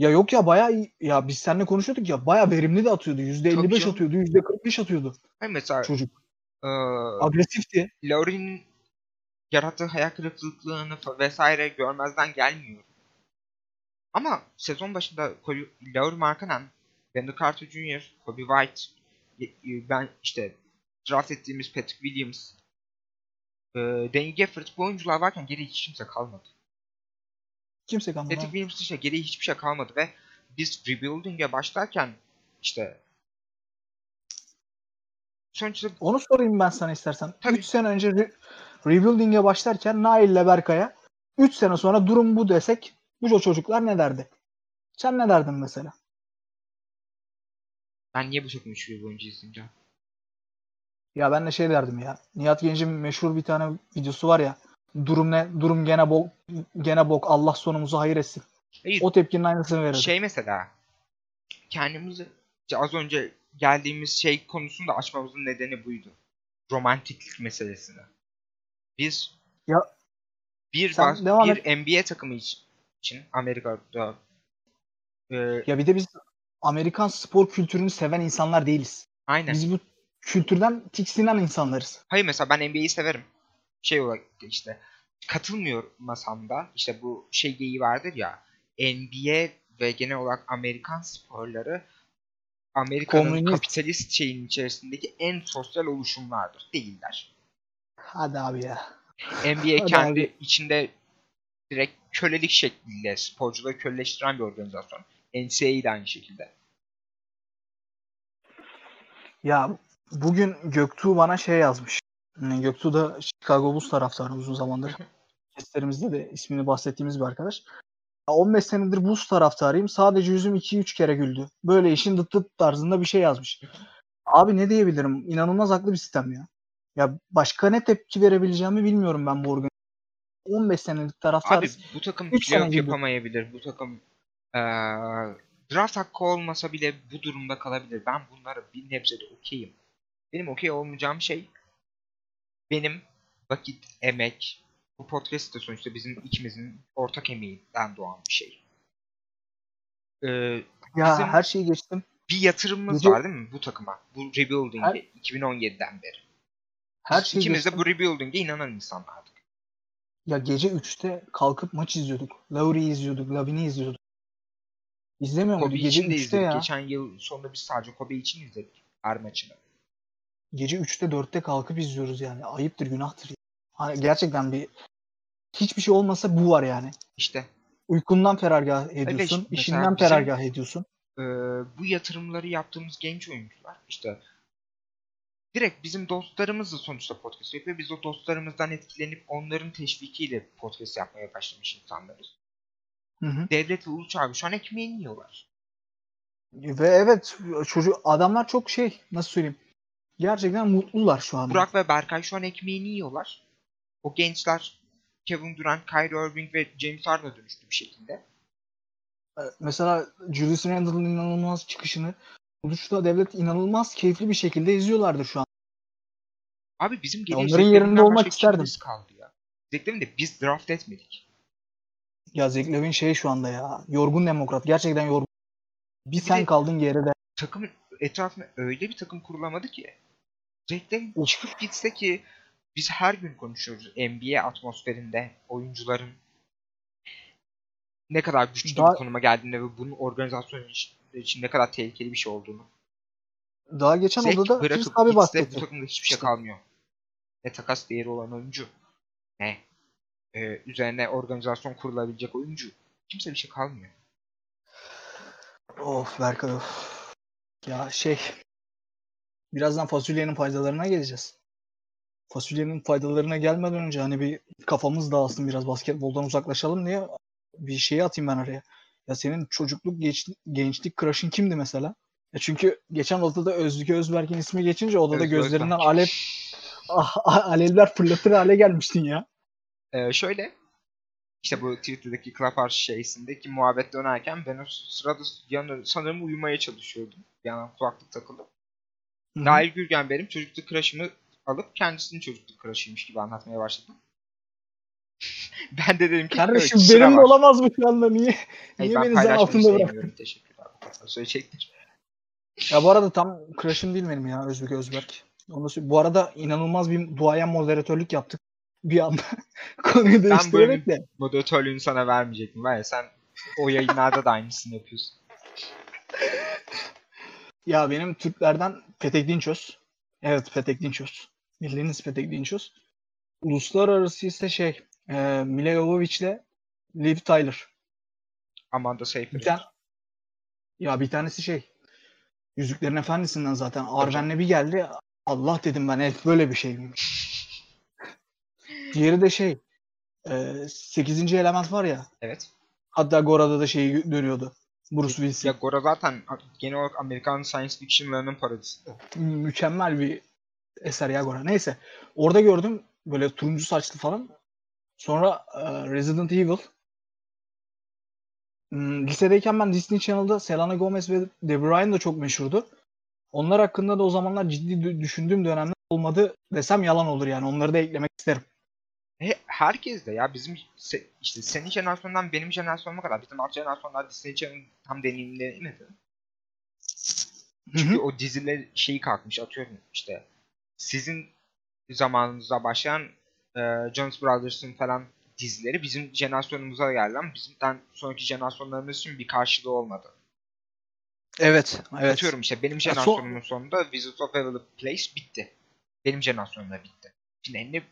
C: Ya yok ya bayağı iyi. Ya biz seninle konuşuyorduk ya bayağı verimli de atıyordu. %55
D: canım.
C: atıyordu, %45 atıyordu
D: Hani mesela
C: çocuk.
D: eee
C: Agresifti.
D: Lowry'nin yarattığı hayal kırıklıklarını vesaire görmezden gelmiyor. Ama sezon başında Lauri Markkanen, Wendell Carter Jr., Kobe White, y- ben işte draft ettiğimiz Patrick Williams, eee Danny Gafford bu oyuncular varken geriye hiç kimse kalmadı.
C: Kimse kalmadı.
D: Patrick Williams dışında geriye hiçbir şey kalmadı ve biz rebuilding'e başlarken işte sonuçta
C: Onu sorayım ben sana istersen.
D: Tabii.
C: 3 sene önce re- rebuilding'e başlarken Nail ile Berkay'a 3 sene sonra durum bu desek bu çocuklar ne derdi? Sen ne derdin mesela?
D: ben niye bu takımı 3 yıl boyunca izleyeceğim?
C: Ya ben de şey derdim ya. Nihat Genç'in meşhur bir tane videosu var ya. Durum ne? Durum gene bok, gene bok. Allah sonumuzu hayır etsin.
D: Hayır,
C: O tepkinin aynısını verirdim.
D: şey mesela kendimizi az önce geldiğimiz şey konusunda açmamızın nedeni buydu. Romantiklik meselesini. Biz
C: Ya,
D: bir bas- bir NBA takımı iç- için Amerika'da e,
C: Ya bir de biz Amerikan spor kültürünü seven insanlar değiliz.
D: aynen.
C: Biz bu kültürden tiksinen insanlarız.
D: Hayır mesela ben NBA'yi severim. Şey olarak işte katılmıyormasam da işte bu şey geyiği vardır ya NBA ve genel olarak Amerikan sporları Amerika'nın kapitalist şeyin içerisindeki en sosyal oluşumlardır. Değiller.
C: Hadi abi ya.
D: NBA
C: Hadi
D: kendi
C: abi.
D: içinde direkt kölelik şekliyle sporcuları köleleştiren bir organizasyon. NCAA de aynı şekilde.
C: Ya bugün Göktuğ bana şey yazmış. Göktuğ da Chicago Bulls taraftarı uzun zamandır. Testlerimizde de ismini bahsettiğimiz bir arkadaş. Ya 15 senedir Bulls taraftarıyım. Sadece yüzüm 2-3 kere güldü. Böyle işin dıt dıt tarzında bir şey yazmış. Abi ne diyebilirim? İnanılmaz haklı bir sistem ya. Ya başka ne tepki verebileceğimi bilmiyorum ben bu organizasyona. 15 senelik
D: Abi
C: taraftarız.
D: bu takım playoff yapamayabilir. Bu takım eee, draft hakkı olmasa bile bu durumda kalabilir. Ben bunlara bir nebze de okeyim. Benim okey olmayacağım şey benim vakit, emek, bu podcast de sonuçta bizim ikimizin ortak emeğinden doğan bir şey. Ee,
C: Ya
D: Bizim-
C: her şeyi geçtim.
D: bir yatırımımız
C: Gece-
D: var değil mi bu takıma? Bu rebuilding'e
C: Her-
D: 2017'den beri.
C: Her şeyi
D: İkimiz de
C: geçtim.
D: bu rebuilding'e inanan insanlardık.
C: Ya gece 3'te kalkıp maç izliyorduk. Lauri'yi izliyorduk. Lavin'i izliyorduk. İzlemiyor muyduk? Gece
D: için de
C: 3'te
D: izledik.
C: ya.
D: Geçen yıl sonunda biz sadece Kobe için izledik. Her maçını.
C: Gece 3'te 4'te kalkıp izliyoruz yani. Ayıptır, günahtır. Hani gerçekten bir hiçbir şey olmasa bu var yani.
D: İşte
C: Uykundan feragah ediyorsun,
D: mesela
C: işinden
D: bizim-
C: feragah ediyorsun.
D: e, bu yatırımları yaptığımız genç oyuncular işte direkt bizim dostlarımız da sonuçta podcast yapıyor. Biz o dostlarımızdan etkilenip onların teşvikiyle podcast yapmaya başlamış insanlarız.
C: Hı hı.
D: Devlet ve Uluç abi şu an ekmeğini yiyorlar.
C: Ve evet çocuk adamlar çok şey nasıl söyleyeyim gerçekten mutlular şu anda.
D: Burak ve Berkay şu an ekmeğini yiyorlar. O gençler Kevin Durant, Kyrie Irving ve James Harden'a dönüştü bir şekilde.
C: Mesela Julius Randle'ın inanılmaz çıkışını Uluç'ta devlet inanılmaz keyifli bir şekilde izliyorlardır şu an.
D: Abi bizim
C: Ya onların yerinde olmak isterdim.
D: kaldı ya. Lavine de biz draft etmedik.
C: Ya Lavine şey şu anda ya yorgun demokrat gerçekten yorgun. Bir
D: Bir
C: sen kaldın geride.
D: Takımın etrafına öyle bir takım kurulamadı ki.
C: Of.
D: çıkıp gitse ki biz her gün konuşuyoruz NBA atmosferinde oyuncuların ne kadar güçlü
C: Daha-
D: bir konuma geldiğini ve bunun organizasyon için, ne kadar tehlikeli bir şey olduğunu.
C: Daha geçen
D: Zach
C: odada
D: bırakıp
C: abi bahsetti.
D: bu takımda hiçbir şey kalmıyor. Ne takas değeri olan oyuncu. Ne e, üzerine organizasyon kurulabilecek oyuncu. Kimse bir şey kalmıyor.
C: Of Berkay of. Ya şey birazdan fasulyenin faydalarına geleceğiz. Fasulyenin faydalarına gelmeden önce hani bir kafamız dağılsın biraz basketboldan uzaklaşalım diye bir şey atayım ben araya. Ya senin çocukluk geç, gençlik crush'ın kimdi mesela? Ya çünkü geçen odada Özgü Özberk'in ismi geçince odada
D: Özgür
C: gözlerinden
D: Özberk.
C: alev ah, ah, alevler fırlatır hale gelmiştin ya.
D: Ee, şöyle işte bu Twitter'daki Clubhouse şeysindeki muhabbet dönerken ben o sırada yanı, sanırım uyumaya çalışıyordum. Bir yandan kulaklık takılı.
C: Hı hı.
D: Nail Gürgen benim çocukluk crush'ımı alıp kendisinin çocukluk crush'ıymış gibi anlatmaya başladı. ben de dedim ki
C: Kardeşim
D: "Evet, sıra
C: benim de
D: var."
C: olamaz mı şu anda niye?
D: Hayır,
C: niye
D: ben
C: beni zan altında bıraktın?
D: sevmiyorum. Teşekkürler. Söyleyecektir.
C: Ya bu arada tam crush'ım değil benim ya Özbek Özberk. Onu. Bu arada inanılmaz bir duayen moderatörlük yaptık. Bir anda konuyu değiştirerek de.
D: Moderatörlüğünü sana vermeyecektim. Var ya sen o yayınlarda da aynısını yapıyorsun.
C: Ya benim Türklerden Petek Dinçöz. Evet Petek Dinçöz. Bildiğiniz Petek Dinçöz. Uluslararası ise şey e, Mile Jovovic'le Liv Tyler.
D: Amanda
C: Bir
D: Seyfried.
C: tane, ya bir tanesi şey Yüzüklerin Efendisi'nden zaten Arven'le bir geldi. Allah dedim ben elf böyle bir şey miymiş. Diğeri de şey e, 8. element var ya
D: Evet.
C: Hatta Gora'da da şey dönüyordu. Bruce Willis.
D: Ya Gora zaten genel olarak Amerikan science fiction'larının parodisi.
C: Mükemmel bir eser ya Gora. Neyse. Orada gördüm böyle turuncu saçlı falan. Sonra e, Resident Evil. Hmm, lisedeyken ben Disney Channel'da Selena Gomez ve De Bruyne da çok meşhurdu. Onlar hakkında da o zamanlar ciddi dü- düşündüğüm dönemler olmadı desem yalan olur yani. Onları da eklemek isterim.
D: He, herkes de ya bizim se- işte senin jenerasyondan benim jenerasyonuma kadar bizim alt jenerasyonlar Disney Channel tam deneyimleyemedi. Çünkü o diziler şeyi kalkmış atıyorum işte sizin zamanınızda başlayan e, Jonas Brothers'ın falan dizileri bizim jenerasyonumuza geldi ama bizimden sonraki jenerasyonlarımız için bir karşılığı olmadı.
C: Evet. Evet.
D: Atıyorum işte benim
C: son-
D: jenerasyonumun sonunda Visit of Waverly Place bitti. Benim jenerasyonumda bitti. Şimdi ne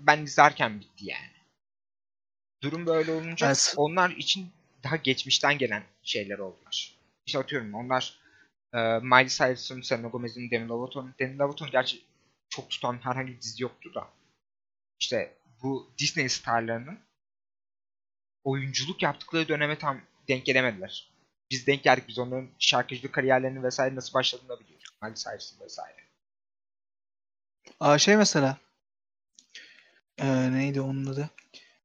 D: ben izlerken bitti yani. Durum böyle olunca
C: Evet.
D: onlar için daha geçmişten gelen şeyler oldular. İşte atıyorum onlar e, Miley Cyrus'ın, Selena Gomez'in, Demi Lovato, Demi Lovato gerçi çok tutan herhangi bir dizi yoktu da. İşte bu Disney starlarının oyunculuk yaptıkları döneme tam denk gelemediler. Biz denk geldik. Biz onların şarkıcılık kariyerlerinin vesaire nasıl başladığını da biliyoruz. Miley Cyrus'ın vesaire.
C: Aa, şey mesela e, neydi onun adı?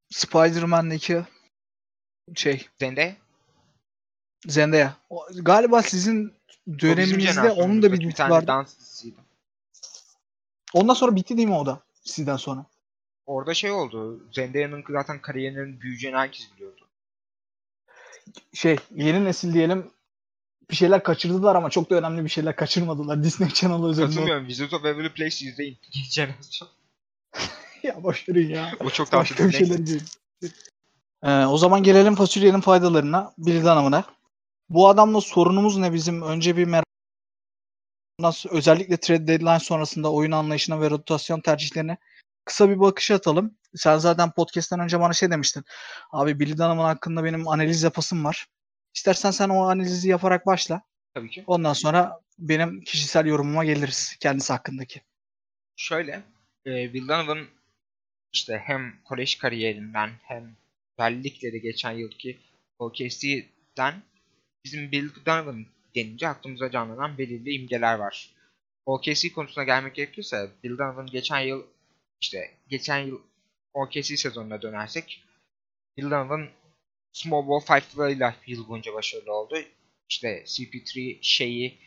C: Spider-Man'deki şey
D: Zendaya
C: Zendaya. O- Galiba sizin döneminizde onun da bir
D: bir tane
C: vardı.
D: dans dizisiydi.
C: Ondan sonra bitti değil mi o da sizden sonra?
D: Orada şey oldu. Zendaya'nın zaten kariyerinin büyüyeceğini herkes biliyordu.
C: Şey yeni nesil diyelim bir şeyler kaçırdılar ama çok da önemli bir şeyler kaçırmadılar. Disney Channel üzerinde.
D: Katılmıyorum. Visit of Waverly Place izleyin. İkinci jenerasyon.
C: ya boş verin ya.
D: O çok daha
C: Başka bir şeyler değil. Ee, o zaman gelelim fasulyenin faydalarına. Bilgi hanımına. Bu adamla sorunumuz ne bizim? Önce bir merak sonra özellikle trade deadline sonrasında oyun anlayışına ve rotasyon tercihlerine kısa bir bakış atalım. Sen zaten podcast'ten önce bana şey demiştin. Abi Billy Donovan hakkında benim analiz yapasım var. İstersen sen o analizi yaparak başla.
D: Tabii ki.
C: Ondan sonra benim kişisel yorumuma geliriz kendisi hakkındaki.
D: Şöyle. E, Bill Donovan işte hem kolej kariyerinden hem özellikle de geçen yılki OKC'den bizim Bill Donovan denince aklımıza canlanan belirli imgeler var. OKC konusuna gelmek gerekirse Bill Donovan geçen yıl işte geçen yıl OKC sezonuna dönersek Bill Donovan Small Ball Five'larıyla yıl boyunca başarılı oldu. İşte CP3, Shea'i,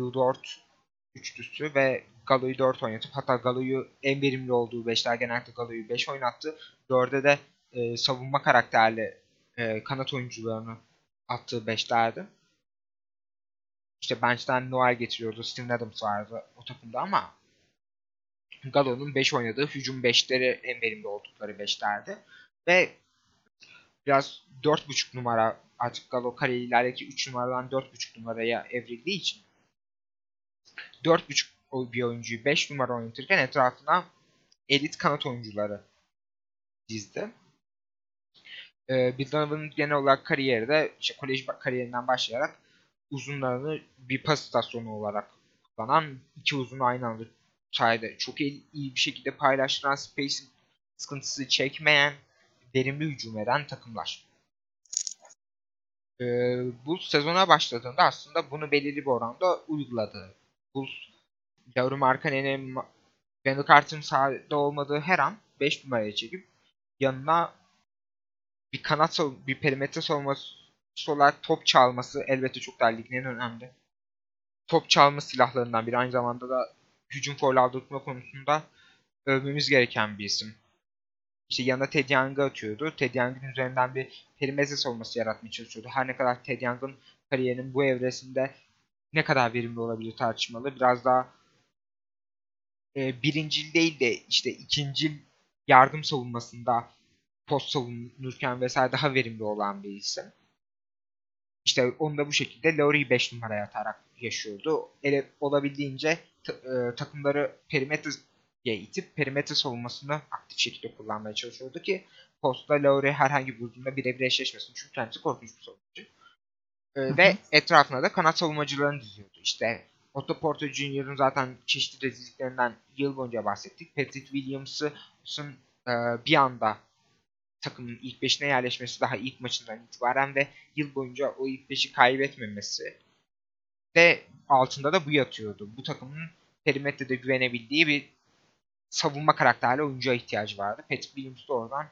D: Lou Dort üçlüsü ve Galo'yu 4 oynatıp hatta Galo'yu en verimli olduğu 5'ler genellikle Galo'yu 5 oynattı. 4'e de e, savunma karakterli e, kanat oyuncularını attığı 5'lerdi. İşte bench'ten Noel getiriyordu. Steven Adams vardı o takımda ama Galo'nun 5 oynadığı hücum 5'leri en verimli oldukları 5'lerdi. Ve biraz 4.5 numara artık Galo kariyerlerdeki 3 numaradan 4.5 numaraya evrildiği için 4.5 bir oyuncuyu 5 numara oynatırken etrafına elit kanat oyuncuları dizdi. Ee, Bill Donovan'ın genel olarak kariyeri de işte kolej kariyerinden başlayarak uzunlarını bir pas istasyonu olarak kullanan iki uzun aynı anda sahada çok iyi, iyi bir şekilde paylaştıran space sıkıntısı çekmeyen verimli hücum eden takımlar. Ee, bu sezona başladığında aslında bunu belirli bir oranda uyguladı. Bulls, Lauri Markkanen'in Wendell Carter'ın sahada olmadığı her an 5 numaraya çekip yanına bir kanat bir perimetre savunması olarak top çalması elbette çok daha ligin en önemli. Top çalma silahlarından biri. Aynı zamanda da hücum foul aldırtma konusunda övmemiz gereken bir isim. İşte yanında Ted Young'ı atıyordu. Ted Young'ın üzerinden bir perimetre savunması yaratmaya çalışıyordu. Her ne kadar Ted Young'ın kariyerinin bu evresinde ne kadar verimli olabilir tartışmalı. Biraz daha e, birincil değil de işte ikincil yardım savunmasında post savunurken vesaire daha verimli olan bir isim. İşte onu da bu şekilde Lowry'i 5 numaraya atarak yaşıyordu. Ele, olabildiğince e, takımları perimetreye itip perimetre savunmasını aktif şekilde kullanmaya çalışıyordu ki postta Lowry herhangi bir durumda birebir eşleşmesin. Çünkü kendisi korkunç bir savunucu. E, ve etrafına da kanat savunmacılarını diziyordu. İşte Otto Porter Jr.'ın zaten çeşitli rezilliklerinden yıl boyunca bahsettik. Patrick Williams'ın e, bir anda takımın ilk beşine yerleşmesi daha ilk maçından itibaren ve yıl boyunca o ilk beşi kaybetmemesi ve altında da bu yatıyordu. Bu takımın perimetrede güvenebildiği bir savunma karakterli oyuncuya ihtiyacı vardı. Patrick Williams de oradan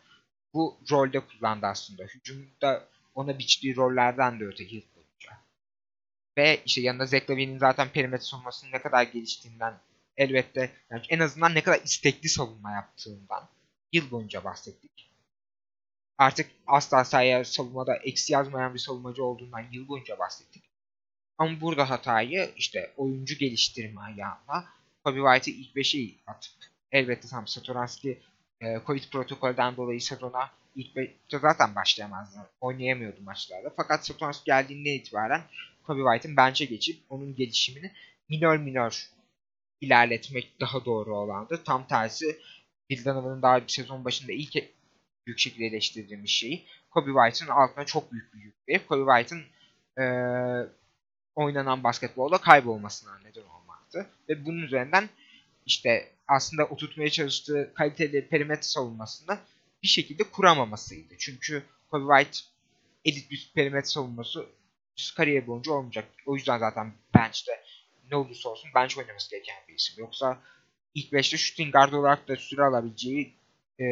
D: bu rolde kullandı aslında. Hücumda ona biçtiği rollerden de öte. Ve işte yanında Zach Lavine'in zaten perimetre savunmasının ne kadar geliştiğinden elbette yani en azından ne kadar istekli savunma yaptığından yıl boyunca bahsettik artık asla sahaya savunmada eksi yazmayan bir savunmacı olduğundan yıl boyunca bahsettik. Ama burada hatayı işte oyuncu geliştirme ayağına Kobe White'ı ilk 5'e atıp elbette tam Satoranski e, Covid protokolden dolayı sezona ilk 5'te zaten başlayamazdı. Oynayamıyordu maçlarda. Fakat Satoranski geldiğinden itibaren Kobe White'ın bence geçip onun gelişimini minor minor ilerletmek daha doğru olandı. Tam tersi Bill Donovan'ın daha sezon başında ilk büyük şekilde eleştirdiğimiz şeyi Kobe White'ın altına çok büyük bir yük verip Kobe White'ın e, oynanan basketbolda kaybolmasına neden olmaktı. Ve bunun üzerinden işte aslında oturtmaya çalıştığı kaliteli perimetre savunmasını bir şekilde kuramamasıydı. Çünkü Kobe White elit bir perimetre savunması kariyer boyunca olmayacak. O yüzden zaten bench'te ne olursa olsun bench oynaması gereken bir isim. Yoksa ilk 5'te shooting guard olarak da süre alabileceği e,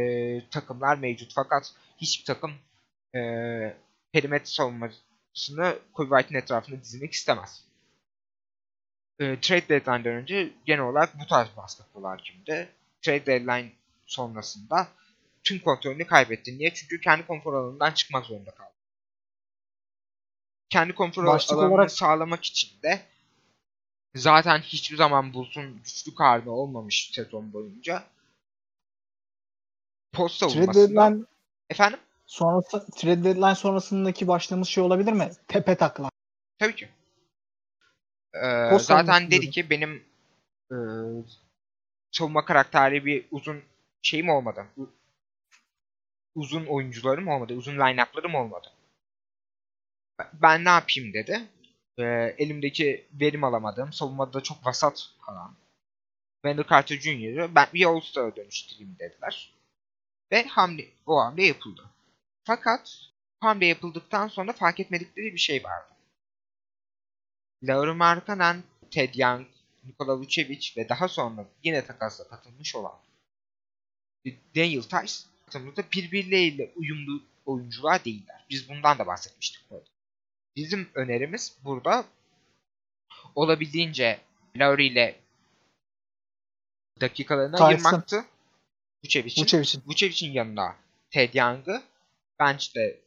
D: takımlar mevcut. Fakat hiçbir takım e, perimetre savunmasını Kobe White'in etrafında dizmek istemez. e, trade deadline'den önce genel olarak bu tarz basketbol hakimdi. Trade deadline sonrasında tüm kontrolünü kaybetti. Niye? Çünkü kendi konfor alanından çıkmak zorunda kaldı. Kendi konfor
C: Başlık
D: alanını
C: olarak-
D: sağlamak için de zaten hiçbir zaman Bulls'un güçlü karnı olmamış sezon boyunca post savunmasında efendim
C: sonrası trade deadline sonrasındaki başlığımız şey olabilir mi? Tepe takla.
D: Tabii ki. Ee,
C: Post
D: zaten dedi ki benim e, savunma karakteri bir uzun şeyim olmadı. Uzun oyuncularım olmadı. Uzun line-up'larım olmadı. Ben- ne yapayım dedi. Ee, elimdeki verim alamadığım, savunmada da çok vasat kalan Wendell Carter Jr.'ı ben bir All-Star'a dönüştüreyim dediler. Ve hamle, o hamle yapıldı. Fakat hamle yapıldıktan sonra fark etmedikleri bir şey vardı. Lauri Markkanen, Ted Young, Nikola Vucevic ve daha sonra yine takasla katılmış olan Daniel Tice takımda birbirleriyle uyumlu oyuncular değiller. Biz bundan da bahsetmiştik burada. Bizim önerimiz burada olabildiğince Lauri ile dakikalarını
C: Tyson.
D: ayırmaktı. Vucevic'in.
C: Vucevic'in.
D: Vucevic'in yanına Ted Young'ı, bench'te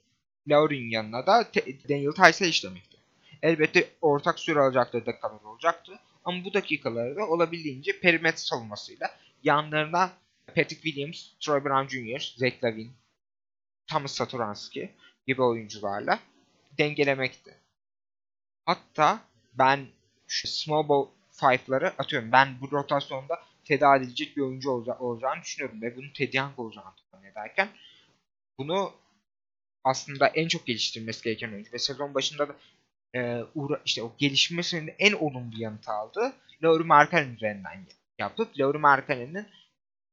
D: Lauri'nin yanına da Daniel Tice'ı işlemekti. Elbette ortak süre alacakları dakikalar olacaktı. Ama bu dakikaları da olabildiğince perimetre savunmasıyla yanlarına Patrick Williams, Troy Brown Jr., Zach Lavin, Thomas Satoranski gibi oyuncularla dengelemekti. Hatta ben şu small ball five'ları atıyorum. Ben bu rotasyonda tedavi edilecek bir oyuncu olaca- olacağını düşünüyorum ve bunun Ted Young olacağını ederken bunu aslında en çok geliştirmesi gereken oyuncu ve sezon başında da e, uğra- işte o gelişmesinin en olumlu yanıtı aldı. Lauri Markkanen üzerinden yapıp Lauri Markkanen'in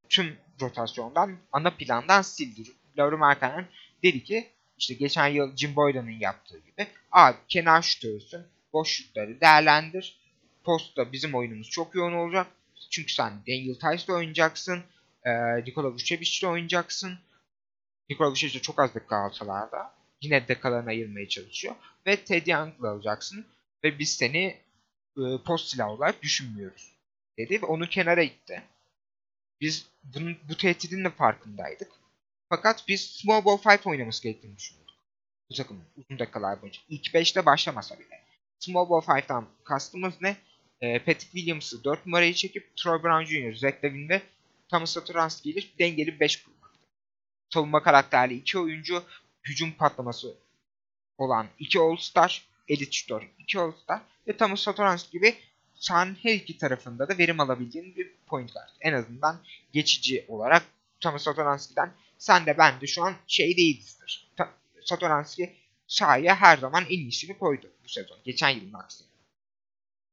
D: tüm rotasyondan ana plandan sildi. Lauri Markkanen dedi ki işte geçen yıl Jim Boylan'ın yaptığı gibi abi kenar şutörsün boş şutları değerlendir. Postta bizim oyunumuz çok yoğun olacak. Çünkü sen Daniel Tice'la oynayacaksın. E, Nikola Vucevic'le oynayacaksın. Nikola Vucevic de çok az dakika alsalar da yine dakikalarını ayırmaya çalışıyor. Ve Ted Young'la alacaksın. Ve biz seni e, post silah olarak düşünmüyoruz. Dedi ve onu kenara itti. Biz bunun, bu tehdidin de farkındaydık. Fakat biz small ball five oynaması gerektiğini düşünüyorduk. Bu takımın uzun dakikalar boyunca. İlk 5'te başlamasa bile. Small ball five'dan kastımız ne? E, Patrick Williams'ı 4 numarayı çekip Troy Brown Jr., Zach Lavin ve Thomas Satoranski ile dengeli 5 kurmak. Savunma karakterli iki oyuncu, hücum patlaması olan iki All-Star, Elite Shooter, iki All-Star ve Thomas Satoranski gibi sahanın her iki tarafında da verim alabildiğin bir point guard. En azından geçici olarak Thomas Satoranski'den sen de ben de şu an şey değilizdir. Satoranski sahaya her zaman en iyisini koydu bu sezon. Geçen yılın aksine.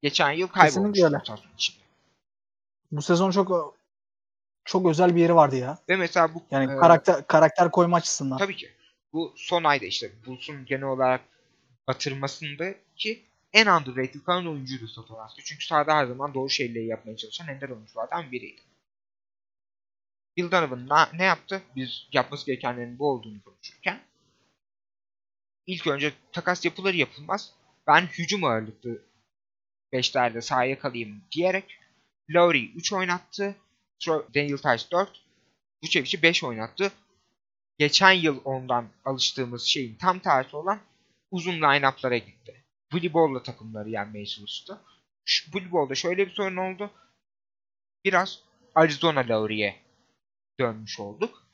D: Geçen yıl kaybolmuş
C: Kesinlikle öyle.
D: rotasyon içinde.
C: Bu sezon çok çok özel bir yeri vardı ya.
D: Ve mesela bu
C: Yani
D: e,
C: karakter karakter koyma açısından.
D: Tabii ki. Bu son ayda işte Bulls'un genel olarak batırmasında ki en underrated kalan oyuncuydu Satoranski. Çünkü sahada her zaman doğru şeyleri yapmaya çalışan ender oyunculardan biriydi. Bill Donovan ne yaptı? Biz yapması gerekenlerin bu olduğunu konuşurken ilk önce takas yapılır yapılmaz ben hücum ağırlıklı beşlerde sahaya kalayım diyerek Lowry 3 oynattı. Daniel Tice 4. Vucevic'i 5 oynattı geçen yıl ondan alıştığımız şeyin tam tersi olan uzun line-up'lara gitti. Voleybol'la takımları yenmeye çalıştı. Voleybol'da şöyle bir sorun oldu. Biraz Arizona Lowry'e dönmüş olduk.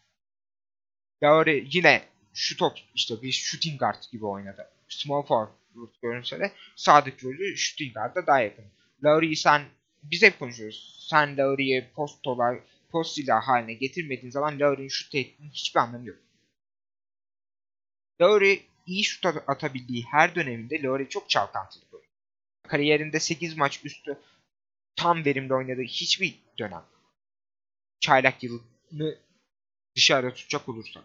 D: Lowry yine şu top işte bir shooting guard gibi oynadı. Small forward görünse de sağdaki rolü shooting guard'a daha yakın. Lowry'i sen biz hep konuşuyoruz. Sen Lowry'i post olarak post silah haline getirmediğin zaman Lowry'nin şut tehditinin hiçbir anlamı yok. Lowry iyi şut at- atabildiği her döneminde Lowry çok çalkantılı. Kariyerinde 8 maç üstü tam verimli oynadığı hiçbir dönem. Çaylak yılını dışarıda tutacak olursak.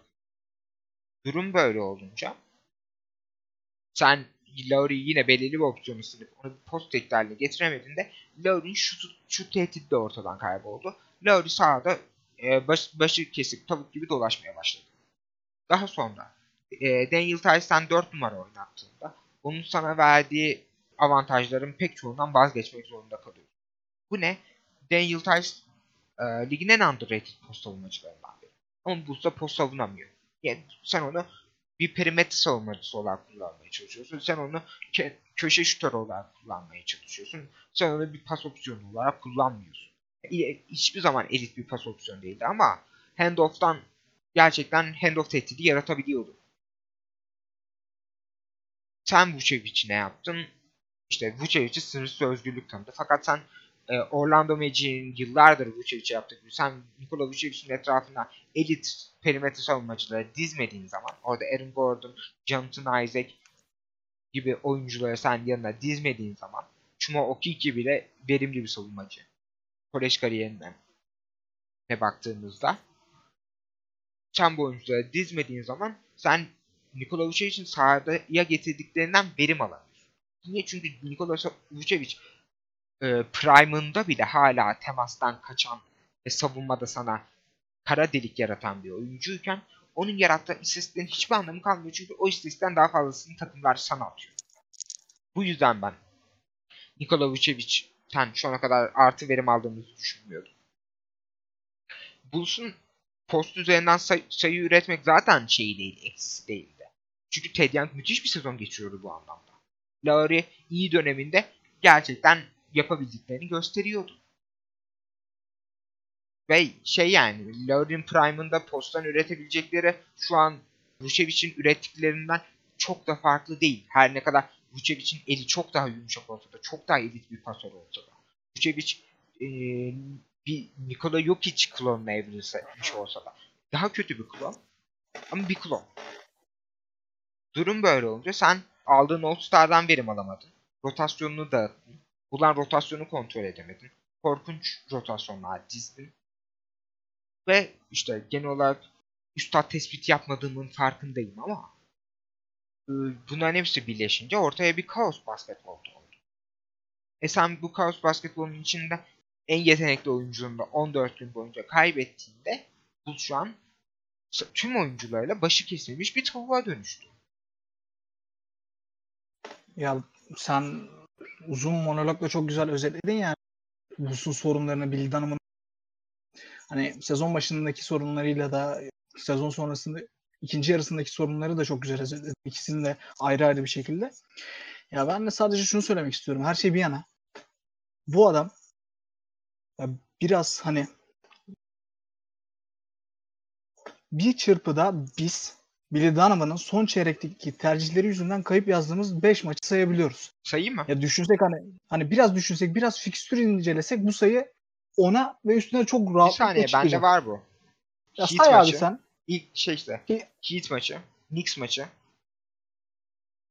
D: Durum böyle olunca sen Lowry'i yine belirli bir opsiyonu silip onu bir post tehdit haline getiremediğinde Lowry'nin şut, şut tehdidi de ortadan kayboldu. Lowry sahada e, baş, başı kesik tavuk gibi dolaşmaya başladı. Daha sonra e, Daniel Tice'den 4 numara oynattığında onun sana verdiği avantajların pek çoğundan vazgeçmek zorunda kalıyorsun. Bu ne? Daniel Tice e, ligin en underrated post savunmacılarından biri. Ama Bulls'da post savunamıyor. Yani sen onu bir perimetre savunmacısı olarak kullanmaya çalışıyorsun. Sen onu ke- köşe şutörü olarak kullanmaya çalışıyorsun. Sen onu bir pas opsiyonu olarak kullanmıyorsun. Hiçbir zaman elit bir pas opsiyonu değildi ama handoff'tan gerçekten handoff tehdidi yaratabiliyordu. Sen Vucevic'i ne yaptın? İşte Vucevic'i sınırsız özgürlük tanıdı. Fakat sen e, Orlando Magic'in yıllardır Vucevic'e gibi sen Nikola Vucevic'in etrafına elit perimetre savunmacıları dizmediğin zaman orada Aaron Gordon, Jonathan Isaac gibi oyuncuları sen yanına dizmediğin zaman Chuma Okiki bile verimli bir savunmacı. Kolej kariyerinden ne baktığımızda sen bu oyuncuları dizmediğin zaman sen Nikola Vucevic'in sahaya getirdiklerinden verim alamıyorsun. Niye? Çünkü Nikola Vucevic e, prime'ında bile hala temastan kaçan ve savunmada sana kara delik yaratan bir oyuncuyken onun yarattığı istatistiklerin hiçbir anlamı kalmıyor. Çünkü o istatistikten daha fazlasını takımlar sana atıyor. Bu yüzden ben Nikola Vucevic'ten şu ana kadar artı verim aldığımızı düşünmüyordum. Bulls'un post üzerinden say- sayı üretmek zaten şey değil, eksisi değildi. Çünkü Ted Young müthiş bir sezon geçiriyordu bu anlamda. Lowry iyi döneminde gerçekten yapabildiklerini gösteriyordu. Ve şey yani Lowry'nin prime'ında posttan üretebilecekleri şu an Vucevic'in ürettiklerinden çok da farklı değil. Her ne kadar Vucevic'in eli çok daha yumuşak olsa da, çok daha elit bir pasör olsa da. Vucevic e, bir Nikola Jokic klonuna evrilmiş olsa da. Daha kötü bir klon. Ama bir klon. Durum böyle olunca sen aldığın All-Star'dan verim alamadın. Rotasyonunu dağıttın. Bulan rotasyonu kontrol edemedin. Korkunç rotasyonlar dizdin. Ve işte genel olarak üstad tespit yapmadığımın farkındayım ama e, bunların hepsi birleşince ortaya bir kaos basketbol oldu. E sen bu kaos basketbolun içinde en yetenekli oyuncunun da 14 gün boyunca kaybettiğinde bu şu an tüm oyuncularıyla başı kesilmiş bir tavuğa dönüştü.
C: Ya sen uzun monologla çok güzel özetledin yani. Bulls'un sorunlarını, Bill Dunham'ın hani sezon başındaki sorunlarıyla da sezon sonrasında ikinci yarısındaki sorunları da çok güzel özetledin. İkisini de ayrı ayrı bir şekilde. Ya ben de sadece şunu söylemek istiyorum. Her şey bir yana. Bu adam ya biraz hani bir çırpıda biz Billy Donovan'ın son çeyrekteki tercihleri yüzünden kayıp yazdığımız 5 maçı sayabiliyoruz.
D: Sayayım mı?
C: Ya düşünsek hani hani biraz düşünsek, biraz fikstür incelesek bu sayı ona ve üstüne çok
D: Bir
C: rahatlıkla
D: saniye
C: çıkacak.
D: bende var bu.
C: Ya
D: Heat
C: say abi
D: maçı.
C: sen.
D: İlk şey işte.
C: Ki-
D: Heat maçı. Knicks maçı.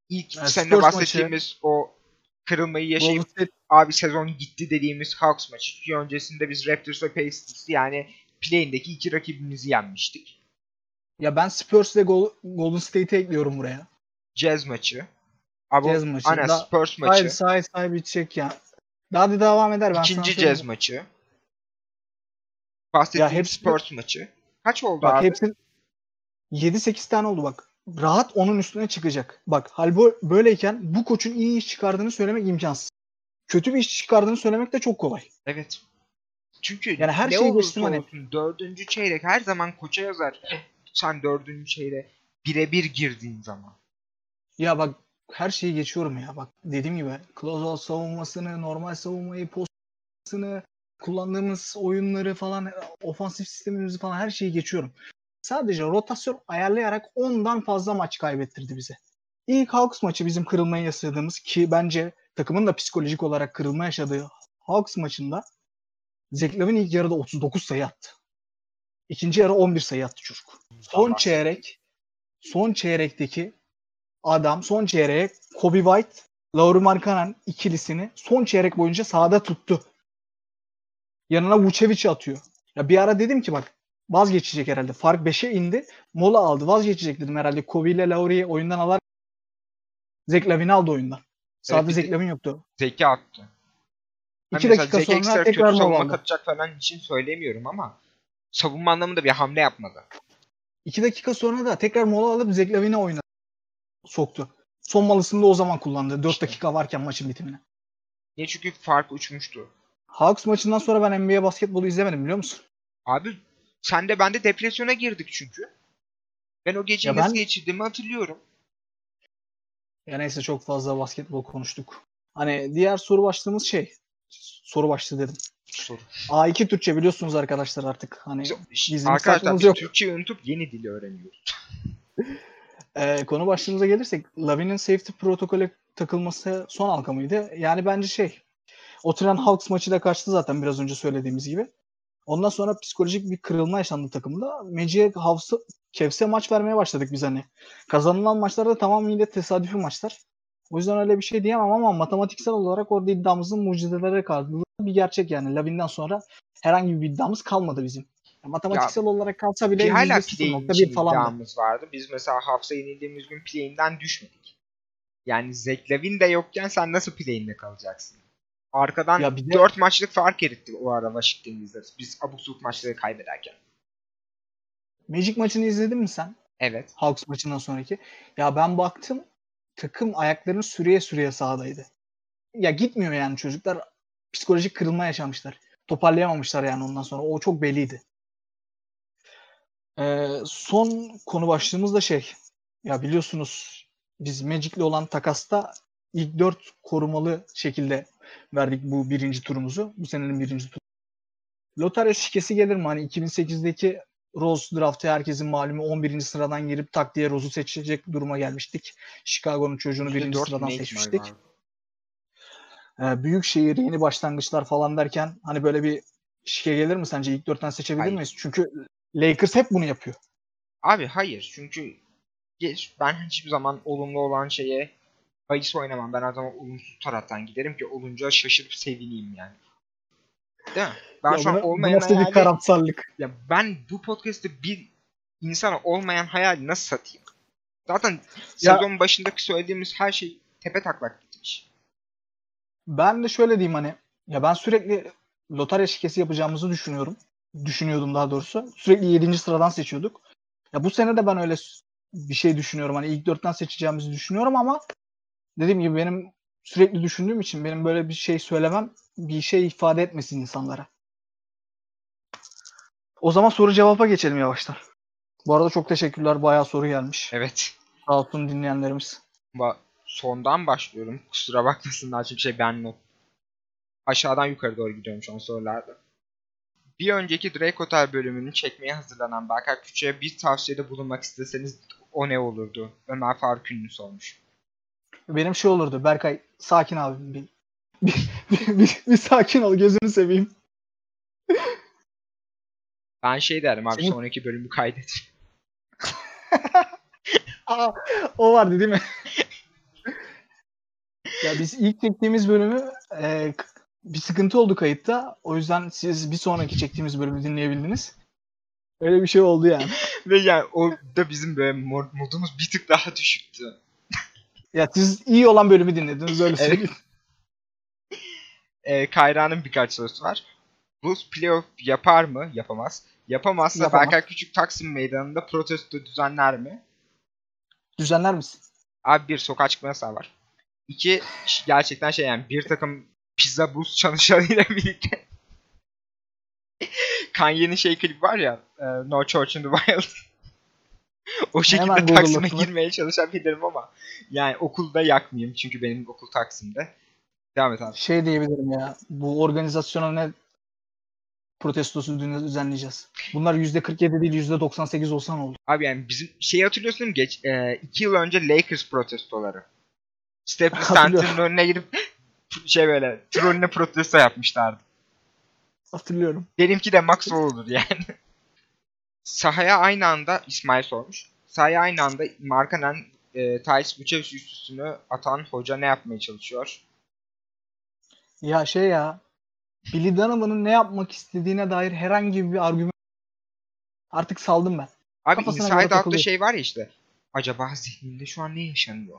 D: İlk
C: Yani
D: seninle bahsettiğimiz o kırılmayı yaşayıp abi sezon gitti dediğimiz Hawks maçı. Çünkü öncesinde biz Raptors ve Pacers yani play'indeki iki rakibimizi yenmiştik.
C: Ya ben Spurs ve Gol- Golden State'i ekliyorum buraya.
D: Jazz maçı. Abi
C: Jazz maçı.
D: Aynen
C: Da-
D: Spurs maçı.
C: say say bitecek ya. Daha da devam eder ben
D: İkinci. Jazz maçı. Bahsettiğim
C: Ya hepsi-
D: Spurs maçı. Kaç oldu
C: Bak
D: abi?
C: hepsi 7-8 tane oldu bak. Rahat onun üstüne çıkacak. Bak hal böyleyken bu koçun iyi iş çıkardığını söylemek imkansız. Kötü bir iş çıkardığını söylemek de çok kolay.
D: Evet. Çünkü
C: Yani her
D: ne
C: şeyi
D: olursa
C: hani.
D: olsun dördüncü çeyrek her zaman koça yazar. Sen dördüncü çeyreğe birebir girdiğin zaman.
C: Ya bak her şeyi geçiyorum ya. Bak dediğim gibi closeout savunmasını, normal savunmayı, postunu, kullandığımız oyunları falan, ofansif sistemimizi falan her şeyi geçiyorum. Sadece rotasyon ayarlayarak ondan fazla maç kaybettirdi bize. İlk Hawks maçı bizim kırılmayı yaşadığımız ki bence takımın da psikolojik olarak kırılma yaşadığı Hawks maçında Zach Lavin ilk yarıda 39 sayı attı. İkinci yarı 11 sayı attı çocuk. Son
D: bahsettik.
C: çeyrek son çeyrekteki adam son çeyreğe Kobe White, Lauri Markkanen ikilisini son çeyrek boyunca sahada tuttu. Yanına Vucevic atıyor. Ya bir ara dedim ki bak vazgeçecek herhalde. Fark 5'e indi. Mola aldı. Vazgeçecek dedim herhalde. Kobe ile Lauri'yi oyundan alar. Zach Lavin'i aldı oyundan. Sahada
D: bir
C: Zach Lavin yoktu.
D: Zeki attı. Ben
C: 2
D: mesela
C: dakika
D: Zeki
C: sonra tekrar mola aldı.
D: katacak falan için söylemiyorum ama savunma anlamında bir hamle yapmadı.
C: 2 dakika sonra da tekrar mola alıp Zach Lavin'i oyuna soktu. Son malısını da o zaman kullandı. 4 dakika varken maçın bitimine.
D: Niye çünkü fark uçmuştu.
C: Hawks maçından sonra ben NBA basketbolu izlemedim biliyor musun?
D: Abi sen de ben de depresyona girdik çünkü. Ben o geceyi
C: Ya ben-
D: nasıl geçirdiğimi hatırlıyorum.
C: Ya neyse çok fazla basketbol konuştuk. Hani diğer soru başlığımız şey. Soru başlığı dedim.
D: Soru.
C: A2 Türkçe biliyorsunuz arkadaşlar artık. Hani bizim
D: Arkadaşlar biz
C: yok.
D: Türkçeyi unutup yeni dili öğreniyoruz.
C: Ee, konu başlığımıza gelirsek Lavin'in safety protokole takılması son halka mıydı? Yani bence şey o tren Hawks maçı da kaçtı zaten biraz önce söylediğimiz gibi. Ondan sonra psikolojik bir kırılma yaşandı takımda. Meci'ye Hawks'a Kevs'e maç vermeye başladık biz hani. Kazanılan maçlarda tamamıyla tesadüfi maçlar. O yüzden öyle bir şey diyemem ama matematiksel olarak orada iddiamızın mucizelere kaldığı bir gerçek yani. Lavin'den sonra herhangi bir iddiamız kalmadı bizim. Ya matematiksel olarak kalsa bile
D: Bir hala
C: %0.1
D: play'in için
C: falan.
D: iddiamız vardı. Biz mesela Hafsa yenildiğimiz gün play'inden düşmedik. Yani Zach Lavin de yokken sen nasıl play'inde kalacaksın? Arkadan
C: Ya bir de-
D: 4 maçlık fark eritti o ara Washington Wizards. Biz abuk subuk maçları kaybederken.
C: Magic maçını izledin mi sen?
D: Evet.
C: Hawks maçından sonraki. Ya ben baktım takım ayaklarını süreye süreye sahadaydı. Ya gitmiyor yani çocuklar psikolojik kırılma yaşamışlar. Toparlayamamışlar yani ondan sonra. O çok belliydi. Ee, son konu başlığımız da şey. Ya biliyorsunuz biz Magic'le olan takasta ilk dört korumalı şekilde verdik bu birinci turumuzu. Bu senenin birinci turu. Lotarya şikesi gelir mi? Hani 2008'deki Rose draftı herkesin malumu 11. sıradan girip tak diye Rose'u seçecek duruma gelmiştik. Chicago'nun çocuğunu birinci
D: Dört
C: sıradan
D: ne ihtimal
C: seçmiştik.
D: var?
C: Ee, büyük şehir, yeni başlangıçlar falan derken hani böyle bir şike gelir mi sence? İlk dörtten seçebilir
D: Hayır.
C: miyiz? Çünkü Lakers hep bunu yapıyor.
D: Abi hayır. Çünkü ben hiçbir zaman olumlu olan şeye bahis oynamam. Ben her zaman olumsuz taraftan giderim ki olunca şaşırıp sevineyim yani. Değil mi? Ben
C: Ya
D: şu an olmayan
C: nasıl bir
D: hayali-
C: karamsarlık?
D: Ya ben bu podcast'te bir insana olmayan hayali nasıl satayım? Zaten
C: Ya-
D: sezon başındaki söylediğimiz her şey tepe taklak.
C: Ben de şöyle diyeyim hani ya ben sürekli lotarya şikesi yapacağımızı düşünüyorum. Düşünüyordum daha doğrusu. Sürekli 7. sıradan seçiyorduk. Ya bu sene de ben öyle bir şey düşünüyorum. Hani ilk dörtten seçeceğimizi düşünüyorum ama dediğim gibi benim sürekli düşündüğüm için benim böyle bir şey söylemem bir şey ifade etmesin insanlara. O zaman soru cevapa geçelim yavaştan. Bu arada çok teşekkürler. Bayağı soru gelmiş.
D: Evet.
C: Sağ olsun dinleyenlerimiz.
D: Ba- sondan başlıyorum. Kusura bakmasınlar çünkü şey ben not. Aşağıdan yukarı doğru gidiyorum şu an sorularda. Bir önceki Drake Hotel bölümünü çekmeye hazırlanan Berkay Küçük'e bir tavsiyede bulunmak isteseniz o ne olurdu? Ömer Faruk Ünlü sormuş.
C: Benim şey olurdu. Berkay sakin abi. Bir, bir, bir, bir- bir sakin ol. Gözünü seveyim.
D: Ben şey derim abi
C: Senin-
D: sonraki bölümü kaydet.
C: Aa, o vardı değil mi? Ya biz ilk çektiğimiz bölümü e, bir sıkıntı oldu kayıtta. O yüzden siz bir sonraki çektiğimiz bölümü dinleyebildiniz. Öyle bir şey oldu yani.
D: Ve yani o da bizim böyle mod- modumuz bir tık daha düşüktü.
C: Ya siz iyi olan bölümü dinlediniz öyle
D: Evet.
C: söyleyeyim.
D: Ee, Kayra'nın birkaç sorusu var. Bulls playoff yapar mı? Yapamaz. Yapamazsa
C: Yapamaz.
D: Berkay Küçük Taksim Meydanı'nda protesto düzenler mi?
C: Düzenler misin?
D: Abi bir sokağa çıkma yasağı var. İki gerçekten şey yani bir takım pizza buz çalışanıyla birlikte Kanye'nin şey klibi var ya e, No Church in the Wild. o şekilde
C: Hemen
D: Taksim'e girmeye çalışabilirim ama yani okulda yakmayayım çünkü benim okul Taksim'de. Devam et abi.
C: Şey diyebilirim ya. Bu organizasyona ne protestosu dü- düzenleyeceğiz. Bunlar %47 değil %98 olsan oldu.
D: Abi yani bizim şeyi hatırlıyorsun değil mi? Geç, e, iki yıl önce Lakers protestoları. Staples. Center'ın önüne girip şey böyle trolüne protesto yapmışlardı.
C: Hatırlıyorum.
D: Benimki de max o olur yani. Sahaya aynı anda İsmail sormuş. Sahaya aynı anda Markanen e, Thais Bucevic üstüsünü atan hoca ne yapmaya çalışıyor?
C: Ya şey ya Billy Donovan'ın ne yapmak istediğine dair herhangi bir argüman artık saldım ben.
D: Abi
C: Kafasına
D: Inside Out'ta şey var ya işte. Acaba zihninde şu an ne yaşanıyor?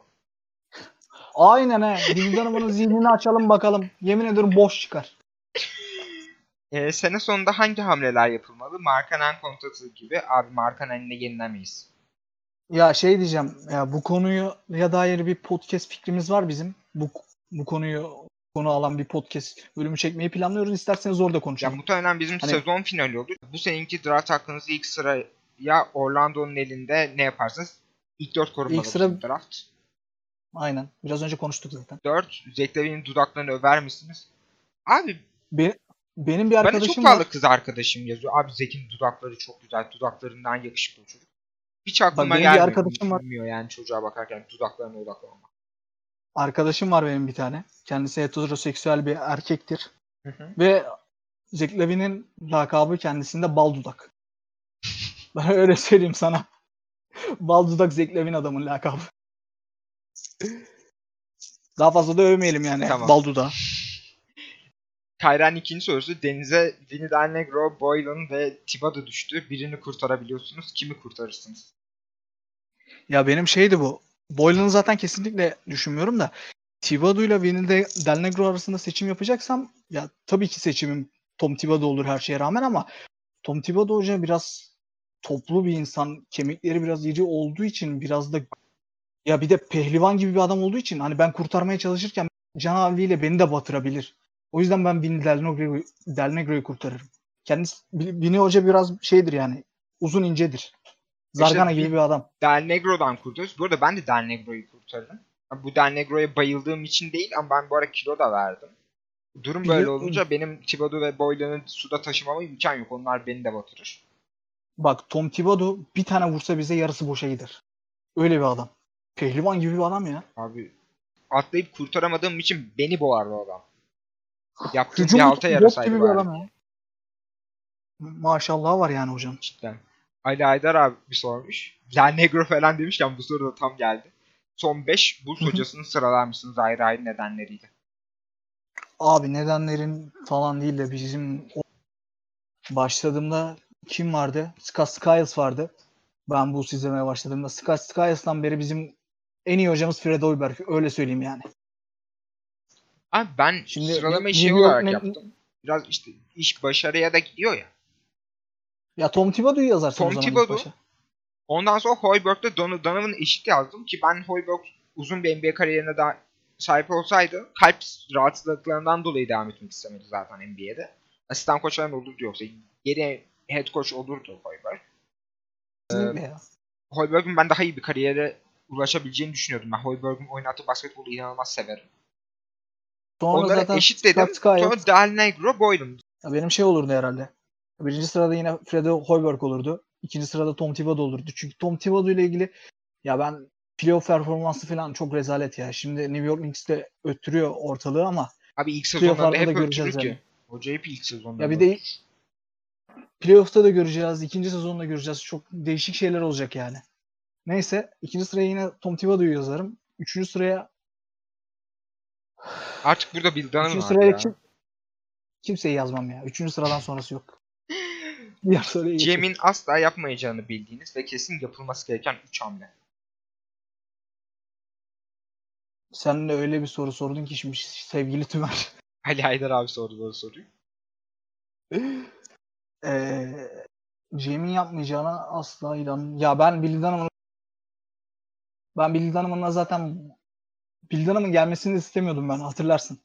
C: Aynen he. Billy Donovan'ın zihnini açalım bakalım. Yemin ediyorum boş çıkar.
D: E, sene sonunda hangi hamleler yapılmalı? Markanen kontratı gibi. Abi Markanen'le yenilemeyiz.
C: Ya şey diyeceğim. Ya bu konuyu ya dair bir podcast fikrimiz var bizim. Bu bu konuyu konu alan bir podcast bölümü çekmeyi planlıyoruz. İsterseniz orada
D: Ya
C: konuşalım.
D: muhtemelen bizim
C: Hani-
D: sezon finali olur. Bu seneki draft hakkınızı ilk sıraya Orlando'nun elinde ne yaparsınız? İlk dört korumalı
C: İlk sıra-
D: draft.
C: Aynen. Biraz önce konuştuk zaten.
D: 4. Zach Levine'in dudaklarını över misiniz? Abi
C: Be- benim bir
D: bana çok
C: arkadaşım
D: fazla
C: var.
D: kız arkadaşım yazıyor. Abi Zek'in dudakları çok güzel. Dudaklarından yakışıklı çocuk. Hiç aklıma
C: bir
D: gelmiyor.
C: arkadaşım var.
D: Yani çocuğa bakarken dudaklarına odaklanmak.
C: Arkadaşım var benim bir tane. Kendisi heteroseksüel bir erkektir.
D: Hı hı.
C: Ve Zach Levine'in lakabı kendisinde bal dudak. Ben öyle söyleyeyim sana. bal dudak Levine adamın lakabı. Daha fazla da övmeyelim yani
D: Tamam.
C: bal dudağı.
D: Kyren ikinci sorusu. Denize Vinny Del Negro, Boylan ve Thibodeau düştü. Birini kurtarabiliyorsunuz. Kimi kurtarırsınız?
C: Ya benim şeydi bu. Boylan'ı zaten kesinlikle düşünmüyorum da Thibodeau ile Vinny de Del Negro arasında seçim yapacaksam ya tabii ki seçimim Tom Thibodeau olur her şeye rağmen ama Tom Thibodeau hoca biraz toplu bir insan, kemikleri biraz iri olduğu için biraz da ya bir de pehlivan gibi bir adam olduğu için hani ben kurtarmaya çalışırken Can havliyle beni de batırabilir. O yüzden ben Vinny Del Negro'yu Del Negro'yu kurtarırım. Kendisi Vinny hoca biraz şeydir yani uzun incedir. Zargana
D: İşte
C: gibi bir adam.
D: Del Negro'dan kurtarıyoruz. Bu arada ben de Del Negro'yu kurtarırım. Bu Del Negro'ya bayıldığım için değil ama ben bu ara kilo da verdim. Durum böyle olunca benim Thibodeau ve Boylan'ı suda taşımama imkan yok. Onlar beni de batırır.
C: Bak Tom Thibodeau bir tane vursa bize yarısı boşa gider. Öyle bir adam. Pehlivan gibi bir adam ya.
D: Abi atlayıp kurtaramadığım için beni boğar bu adam. Yaptığım bir halta
C: bok
D: yarasaydı
C: gibi bir adam ya. Maşallah var yani hocam.
D: Cidden. Ali Aydar abi bir sormuş. La Negro falan demişken bu soru da tam geldi. Son 5 Bulls
C: Hı hı.
D: hocasını sıralar mısınız ayrı ayrı nedenleriyle?
C: Abi nedenlerin falan değil de bizim başladığımda kim vardı? Scott Skiles vardı. Ben bu izlemeye başladığımda. Scott Skiles'tan beri bizim en iyi hocamız Fred Hoiberg. Öyle söyleyeyim yani.
D: Abi ben
C: Şimdi
D: sıralamayı şey olarak
C: ne-
D: yaptım. Biraz işte iş başarıya da gidiyor ya.
C: Ya Tom Thibodeau'yu yazarsın
D: Tom
C: o zaman
D: Thibodeau. Ondan sonra Hoiberg'de Don Donovan'ı eşit yazdım ki ben Hoiberg uzun bir NBA kariyerine daha sahip olsaydı kalp rahatsızlıklarından dolayı devam etmek istemedi zaten NBA'de. Asistan koç falan olurdu yoksa yeni head coach olurdu Hoiberg.
C: Ya.
D: Hoiberg'in ben daha iyi bir kariyere ulaşabileceğini düşünüyordum. Ben Hoiberg'in oynattığı basketbolu inanılmaz severim.
C: Sonra
D: Onları
C: zaten
D: eşit dedim. Sonra Del Negro Boylan.
C: Ya benim şey olurdu herhalde. Birinci sırada yine Fred Hoiberg olurdu. İkinci sırada Tom Thibodeau olurdu. Çünkü Tom Thibodeau ile ilgili ya ben playoff performansı falan çok rezalet ya. Şimdi New York Knicks'te öttürüyor ortalığı ama
D: Abi ilk sezonlarda
C: da
D: hep
C: göreceğiz
D: ötürür ki.
C: yani.
D: Hoca hep ilk sezonlarda.
C: ya bir de playoff'ta da göreceğiz. ikinci sezonda göreceğiz. Çok değişik şeyler olacak yani. Neyse ikinci sıraya yine Tom Thibodeau'yu yazarım. Üçüncü sıraya
D: Artık burada Bill Donovan
C: üçüncü sıraya
D: ya.
C: kim, kimseyi yazmam ya. Üçüncü sıradan sonrası yok.
D: Cem'in asla yapmayacağını bildiğiniz ve kesin yapılması gereken 3 hamle.
C: Sen de öyle bir soru sordun ki şimdi sevgili Tümer.
D: Ali Haydar abi sordu böyle soruyu.
C: Eee Cem'in yapmayacağına asla inan. Ya ben Billy Dunham'ın ben Billy Dunham'ınla zaten Billy Dunham'ın gelmesini istemiyordum ben hatırlarsın.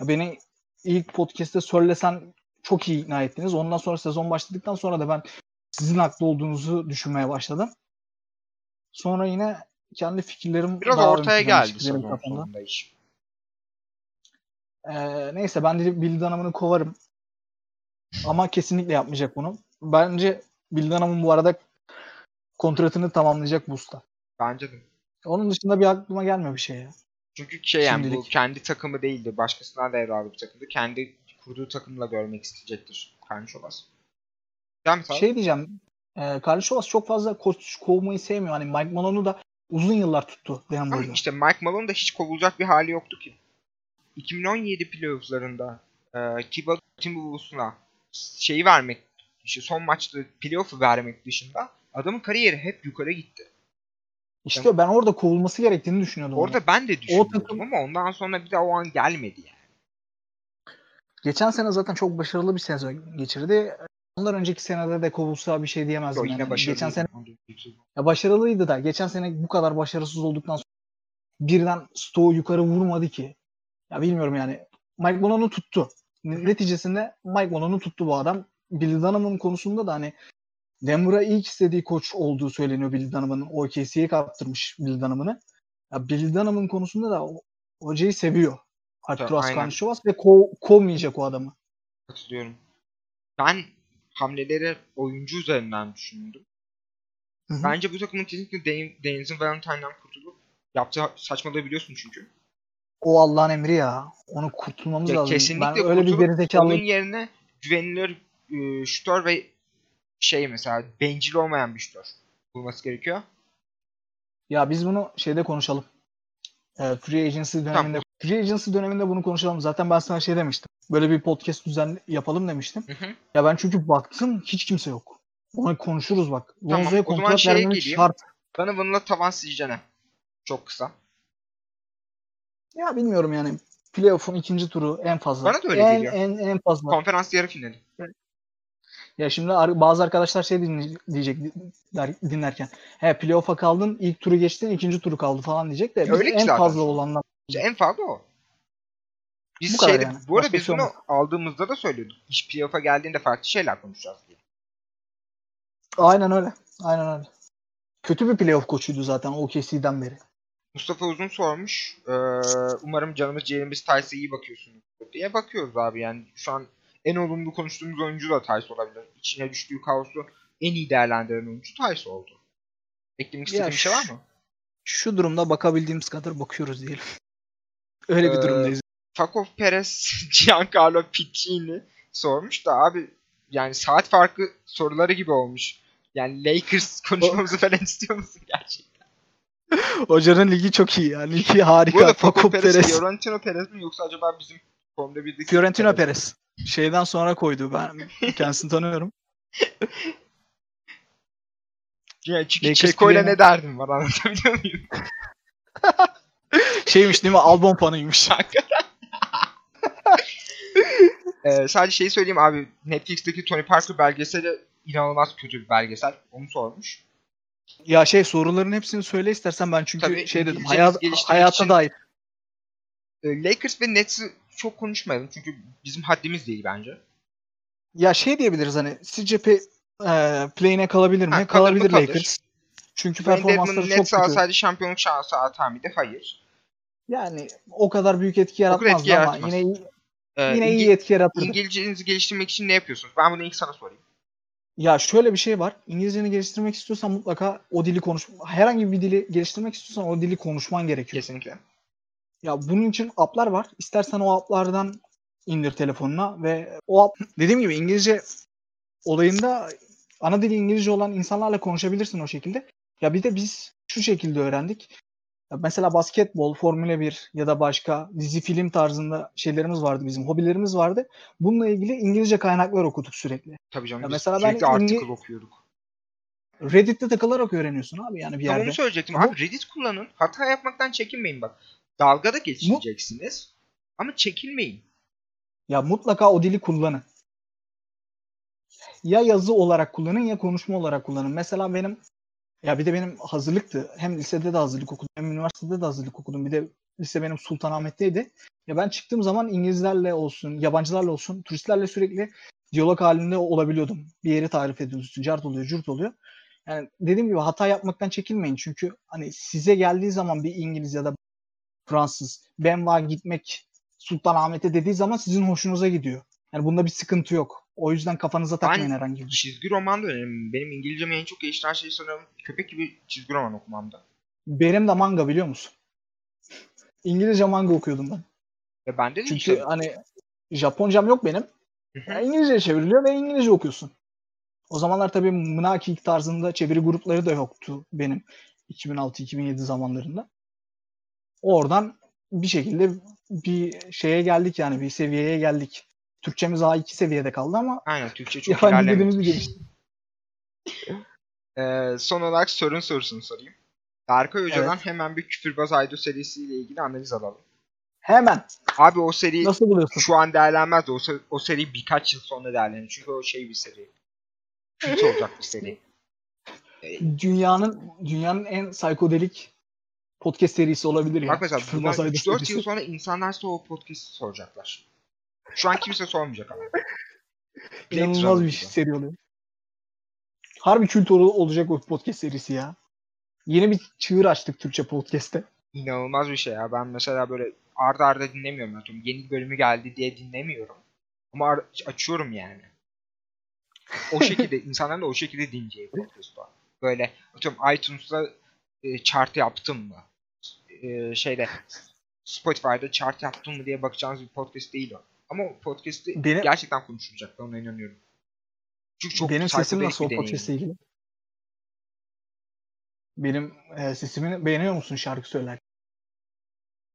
C: Ya beni ilk podcast'te söylesen çok iyi ikna ettiniz. Ondan sonra sezon başladıktan sonra da ben sizin haklı olduğunuzu düşünmeye başladım. Sonra yine kendi fikirlerim
D: Biraz
C: daha
D: ortaya geldi iş.
C: Ee, neyse ben de Bill Dunham'ını kovarım. Ama kesinlikle yapmayacak bunu. Bence Bill Dunham'ın bu arada kontratını tamamlayacak bu usta.
D: Bence de.
C: Onun dışında bir aklıma gelmiyor bir şey ya.
D: Çünkü şey yani bu
C: Şimdilik.
D: kendi takımı değildi. Başkasından devraldı bir takımdı. Kendi kurduğu takımla görmek isteyecektir Karnışovas.
C: Şey diyeceğim. E, Karlışovas çok fazla koç kovmayı sevmiyor. Hani Mike Malone'u da uzun yıllar tuttu Denver'da.
D: işte Mike Malone da hiç kovulacak bir hali yoktu ki. 2017 playofflarında e, Thibodeau Timberwolves'una şeyi vermek, işte son maçta playoff'u vermek dışında adamın kariyeri hep yukarı gitti.
C: İşte ben orada kovulması gerektiğini düşünüyordum. onu.
D: Orada ben de düşünüyordum
C: takım-
D: ama ondan sonra bir de o an gelmedi yani.
C: Geçen sene zaten çok başarılı bir sezon geçirdi. Ondan önceki senede de kovulsa bir şey diyemezdim.
D: Yo, yine
C: yani. Geçen sene ya başarılıydı da geçen sene bu kadar başarısız olduktan sonra birden stoğu yukarı vurmadı ki. Ya bilmiyorum yani. Mike Malone'u tuttu. Neticesinde Mike Malone'u tuttu bu adam. Billy Donovan konusunda da hani Denver'a ilk istediği koç olduğu söyleniyor Billy Donovan'ın. OKC'ye kaptırmış Billy Donovan'ı. Ya Billy Donovan konusunda da o- hocayı seviyor. Arturas
D: aynen.
C: Karnişovas ve ko- kovmayacak o adamı.
D: Katılıyorum. Ben hamleleri oyuncu üzerinden düşündüm.
C: Hı hı.
D: Bence bu takımın kesinlikle Den- Deniz'in Valentine'dan kurtulup yaptığı saçmalığı biliyorsun çünkü.
C: O Allah'ın emri ya. Onu kurtulmamız
D: Ya
C: lazım.
D: kesinlikle
C: ben öyle bir
D: kurtulup
C: gerizekalı
D: Onun yerine güvenilir e, şutör ve şey mesela bencil olmayan bir şutör bulması gerekiyor.
C: Ya biz bunu şeyde konuşalım. Ee, free agency döneminde free agency döneminde bunu konuşalım. Zaten ben sana şey demiştim. Böyle bir podcast düzen yapalım demiştim.
D: Hı hı.
C: Ya ben çünkü baktım hiç kimse yok. Ona konuşuruz bak.
D: Tamam,
C: Lonzo'ya kontrat vermemek şart.
D: Donovan'la tavan sizce ne? Çok kısa.
C: Ya bilmiyorum yani. Playoff'un ikinci turu en fazla.
D: Bana da öyle
C: en,
D: geliyor.
C: En, en fazla.
D: Konferans yarı finali.
C: Ya şimdi bazı arkadaşlar şey diyecek dinlerken. He playoff'a kaldın, ilk turu geçtin, ikinci turu kaldı falan diyecek de
D: Öyle
C: en
D: zaten.
C: fazla olanlar.
D: İşte en fazla o. Biz
C: Bu
D: şeyde,
C: yani.
D: bu arada
C: Başka
D: biz
C: şey
D: bunu aldığımızda da söylüyorduk. İş playoff'a geldiğinde farklı şeyler konuşacağız diye.
C: Aynen öyle. Aynen öyle. Kötü bir playoff koçuydu zaten OKC'den beri.
D: Mustafa Uzun sormuş. Ee, umarım canımız ciğerimiz Tayse'ye iyi bakıyorsunuz diye bakıyoruz abi yani. Şu an en olumlu konuştuğumuz oyuncu da Tayse olabilir. İçine düştüğü kaosu en iyi değerlendiren oyuncu Tayse oldu. Eklemek istediğin bir şey var mı?
C: Şu durumda bakabildiğimiz kadar bakıyoruz diyelim. Öyle bir
D: Ee,
C: durumdayız.
D: Fakov Perez, Giancarlo Piccini sormuş da abi yani saat farkı soruları gibi olmuş. Yani Lakers konuşmamızı falan istiyor musun gerçekten?
C: Hocanın ligi çok iyi ya. Ligi harika.
D: Bu arada Fakov Perez,
C: Perez.
D: Fiorentino Perez mi yoksa acaba bizim Formula 1'deki
C: Fiorentino Perez. Şeyden sonra koydu. Ben kendisini tanıyorum.
D: Yani çünkü Çesko'yla
C: play'ine-
D: ne derdim var anlatabiliyor muyum?
C: Şeymiş değil mi? Albon fanıymış.
D: Ee, sadece şeyi söyleyeyim abi. Netflix'teki Tony Parker belgeseli inanılmaz kötü bir belgesel. Onu sormuş.
C: ya şey soruların hepsini söyle istersen ben çünkü
D: Tabii,
C: şey dedim. Hayat, hayata
D: için-
C: dair.
D: Ee, Lakers ve Nets'i çok konuşmayalım. Çünkü bizim haddimiz değil bence.
C: Ya şey diyebiliriz hani sizce pe, e, play'ine kalabilir mi?
D: Ha, kalır mı?
C: Kalabilir
D: Kalır.
C: Lakers. Çünkü
D: Wayne
C: performansları çok
D: Nets
C: kötü.
D: alsaydı şampiyonluk şansı atar mıydı? Hayır.
C: Yani o kadar büyük etki
D: kadar
C: yaratmazdı
D: etki
C: ama
D: yaratmaz.
C: yine iyi,
D: Ee,
C: yine iyi etki yaratırdı.
D: İngilizcenizi geliştirmek için ne yapıyorsunuz? Ben bunu ilk sana sorayım.
C: Ya şöyle bir şey var. İngilizceni geliştirmek istiyorsan mutlaka o dili konuş herhangi bir dili geliştirmek istiyorsan o dili konuşman gerekiyor.
D: Kesinlikle.
C: Ya bunun için app'lar var. İstersen o app'lardan indir telefonuna ve o app dediğim gibi İngilizce olayında ana dili İngilizce olan insanlarla konuşabilirsin o şekilde. Ya bir de biz şu şekilde öğrendik. Ya mesela basketbol, Formula 1 ya da başka dizi film tarzında şeylerimiz vardı bizim, hobilerimiz vardı. Bununla ilgili İngilizce kaynaklar okuduk sürekli.
D: Tabii canım.
C: Ya
D: biz
C: mesela ben
D: sürekli article
C: İngi-
D: okuyorduk.
C: Reddit'te takılarak öğreniyorsun abi yani bir yerde.
D: onu söyleyecektim. Abi Reddit kullanın. Hata yapmaktan çekinmeyin bak. Dalga da geçeceksiniz. Ama çekinmeyin.
C: Ya mutlaka o dili kullanın. Ya yazı olarak kullanın ya konuşma olarak kullanın. Mesela benim ya bir de benim hazırlıktı. Hem lisede de hazırlık okudum hem üniversitede de hazırlık okudum. Bir de lise benim Sultanahmet'teydi. Ya ben çıktığım zaman İngilizlerle olsun, yabancılarla olsun, turistlerle sürekli diyalog halinde olabiliyordum. Bir yeri tarif ediyorsun, cart oluyor, cürt oluyor. Yani dediğim gibi hata yapmaktan çekinmeyin. Çünkü hani size geldiği zaman bir İngiliz ya da Fransız Benva gitmek Sultanahmet'e dediği zaman sizin hoşunuza gidiyor. Yani bunda bir sıkıntı yok. O yüzden kafanıza takmayın
D: Ben-
C: herhangi bir şey.
D: Çizgi roman da önemli. Benim İngilizcemi en çok geliştiren şey sanırım köpek gibi çizgi roman okumamda.
C: Benim de manga biliyor musun? İngilizce manga okuyordum ben.
D: Ve bende de
C: Çünkü
D: işte-
C: hani Japoncam yok benim. Yani İngilizce çevriliyor ve İngilizce okuyorsun. O zamanlar tabii Mnaki tarzında çeviri grupları da yoktu benim 2006-2007 zamanlarında. Oradan bir şekilde bir şeye geldik yani bir seviyeye geldik. Türkçemiz A2 seviyede kaldı ama
D: Aynen Türkçe çok
C: yabancı dilimiz gelişti.
D: Ee, son olarak sorun sorusunu sorayım. Berkay Hoca'dan hemen bir küfürbaz Aydo serisiyle ilgili analiz alalım.
C: Hemen.
D: Abi o seri
C: Nasıl buluyorsun?
D: şu an değerlenmez de o, se- o seri birkaç yıl sonra değerlenir. Çünkü o şey bir seri. kült olacak bir seri.
C: Dünyanın dünyanın en psikodelik podcast serisi olabilir ya.
D: Bak mesela
C: Küfür
D: bundan
C: Masaydı
D: 3-4
C: serisi.
D: yıl sonra insanlar size o podcast'i soracaklar. Şu an kimse sormayacak ama.
C: İnanılmaz bir
D: gibi.
C: seri oluyor. Harbi kült ol- olacak o podcast serisi ya. Yeni bir çığır açtık Türkçe podcast'te.
D: İnanılmaz bir şey ya. Ben mesela böyle arda arda dinlemiyorum. Atıyorum yeni bölümü geldi diye dinlemiyorum. Ama açıyorum yani. O şekilde insanların da o şekilde dinleyeceği podcast var. Böyle atıyorum iTunes'da e, chart yaptım mı? E, şeyde Spotify'da chart yaptım mı diye bakacağınız bir podcast değil o. Ama o podcast'i
C: Benim-
D: gerçekten konuşulacak. Ben ona inanıyorum. Çünkü çok
C: Benim sesim nasıl o podcast'le ilgili? Benim e, sesimi beğeniyor musun şarkı söyler?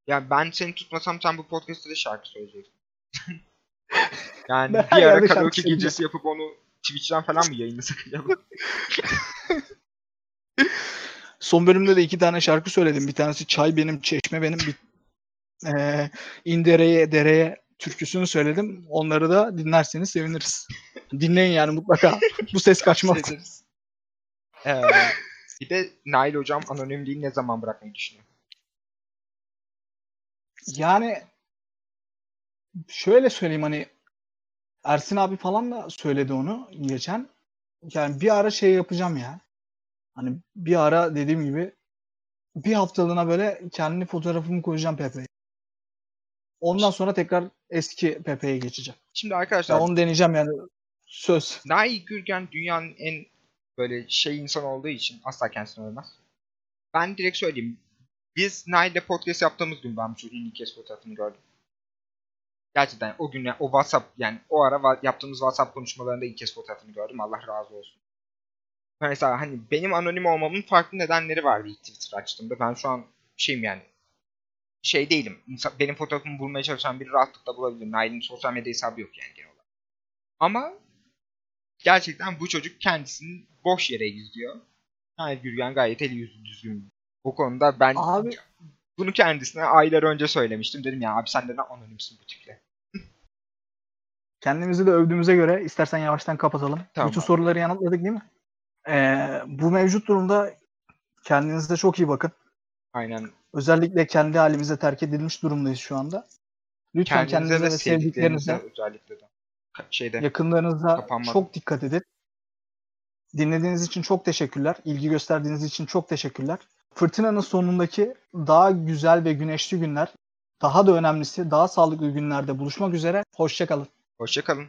D: Yani ben seni tutmasam sen bu podcast'te de şarkı söyleyeceksin. yani
C: Ben
D: bir ara karaoke gecesi yapıp onu Twitch'ten falan mı yayınlasak acaba?
C: Son bölümde de iki tane şarkı söyledim. Bir tanesi Çay Benim, Çeşme Benim. Bir, e, İndereye, Dereye türküsünü söyledim. Onları da dinlerseniz seviniriz. Dinleyin yani mutlaka. Bu ses kaçmaz.
D: Ee, bir de Nail hocam anonimliği ne zaman bırakmayı düşünüyor?
C: Yani şöyle söyleyeyim hani Ersin abi falan da söyledi onu geçen. Yani bir ara şey yapacağım ya. Hani bir ara dediğim gibi bir haftalığına böyle kendi fotoğrafımı koyacağım Pepe'ye. Ondan sonra tekrar eski Pepe'ye geçeceğim.
D: Şimdi arkadaşlar
C: onu deneyeceğim yani. Söz.
D: Nail Gürgen dünyanın en böyle şey insan olduğu için asla kendisini övmez. Ben direkt söyleyeyim. Biz Nail'le podcast yaptığımız gün ben bu çocuğun ilk kez fotoğrafını gördüm. Gerçekten o gün o WhatsApp yani o ara yaptığımız WhatsApp konuşmalarında ilk kez fotoğrafını gördüm. Allah razı olsun. Mesela hani benim anonim olmamın farklı nedenleri vardı ilk Twitter açtığımda. Ben şu an şeyim yani şey değilim. İnsan, benim fotoğrafımı bulmaya çalışan biri rahatlıkla bulabilir. Nail'in sosyal medya hesabı yok yani genel olarak. Ama gerçekten bu çocuk kendisini boş yere izliyor. Nail Gürgen gayet eli yüzü düzgün. Bu konuda ben
C: Abi
D: bunu kendisine aylar önce söylemiştim. Dedim ya abi sen de ne anonimsin bu tiple.
C: kendimizi de övdüğümüze göre istersen yavaştan kapatalım.
D: Tamam.
C: Bütün soruları yanıtladık değil mi? Ee, bu mevcut durumda kendinize çok iyi bakın.
D: Aynen.
C: Özellikle kendi halimize terk edilmiş durumdayız şu anda. Lütfen
D: Kendinize
C: kendinize
D: ve sevdiklerinize özellikle de. Şeyde
C: yakınlarınıza
D: Kapanmadan.
C: çok dikkat edin. Dinlediğiniz için çok teşekkürler. İlgi gösterdiğiniz için çok teşekkürler. Fırtınanın sonundaki daha güzel ve güneşli günler, daha da önemlisi daha sağlıklı günlerde buluşmak üzere. Hoşçakalın.
D: hoşçakalın.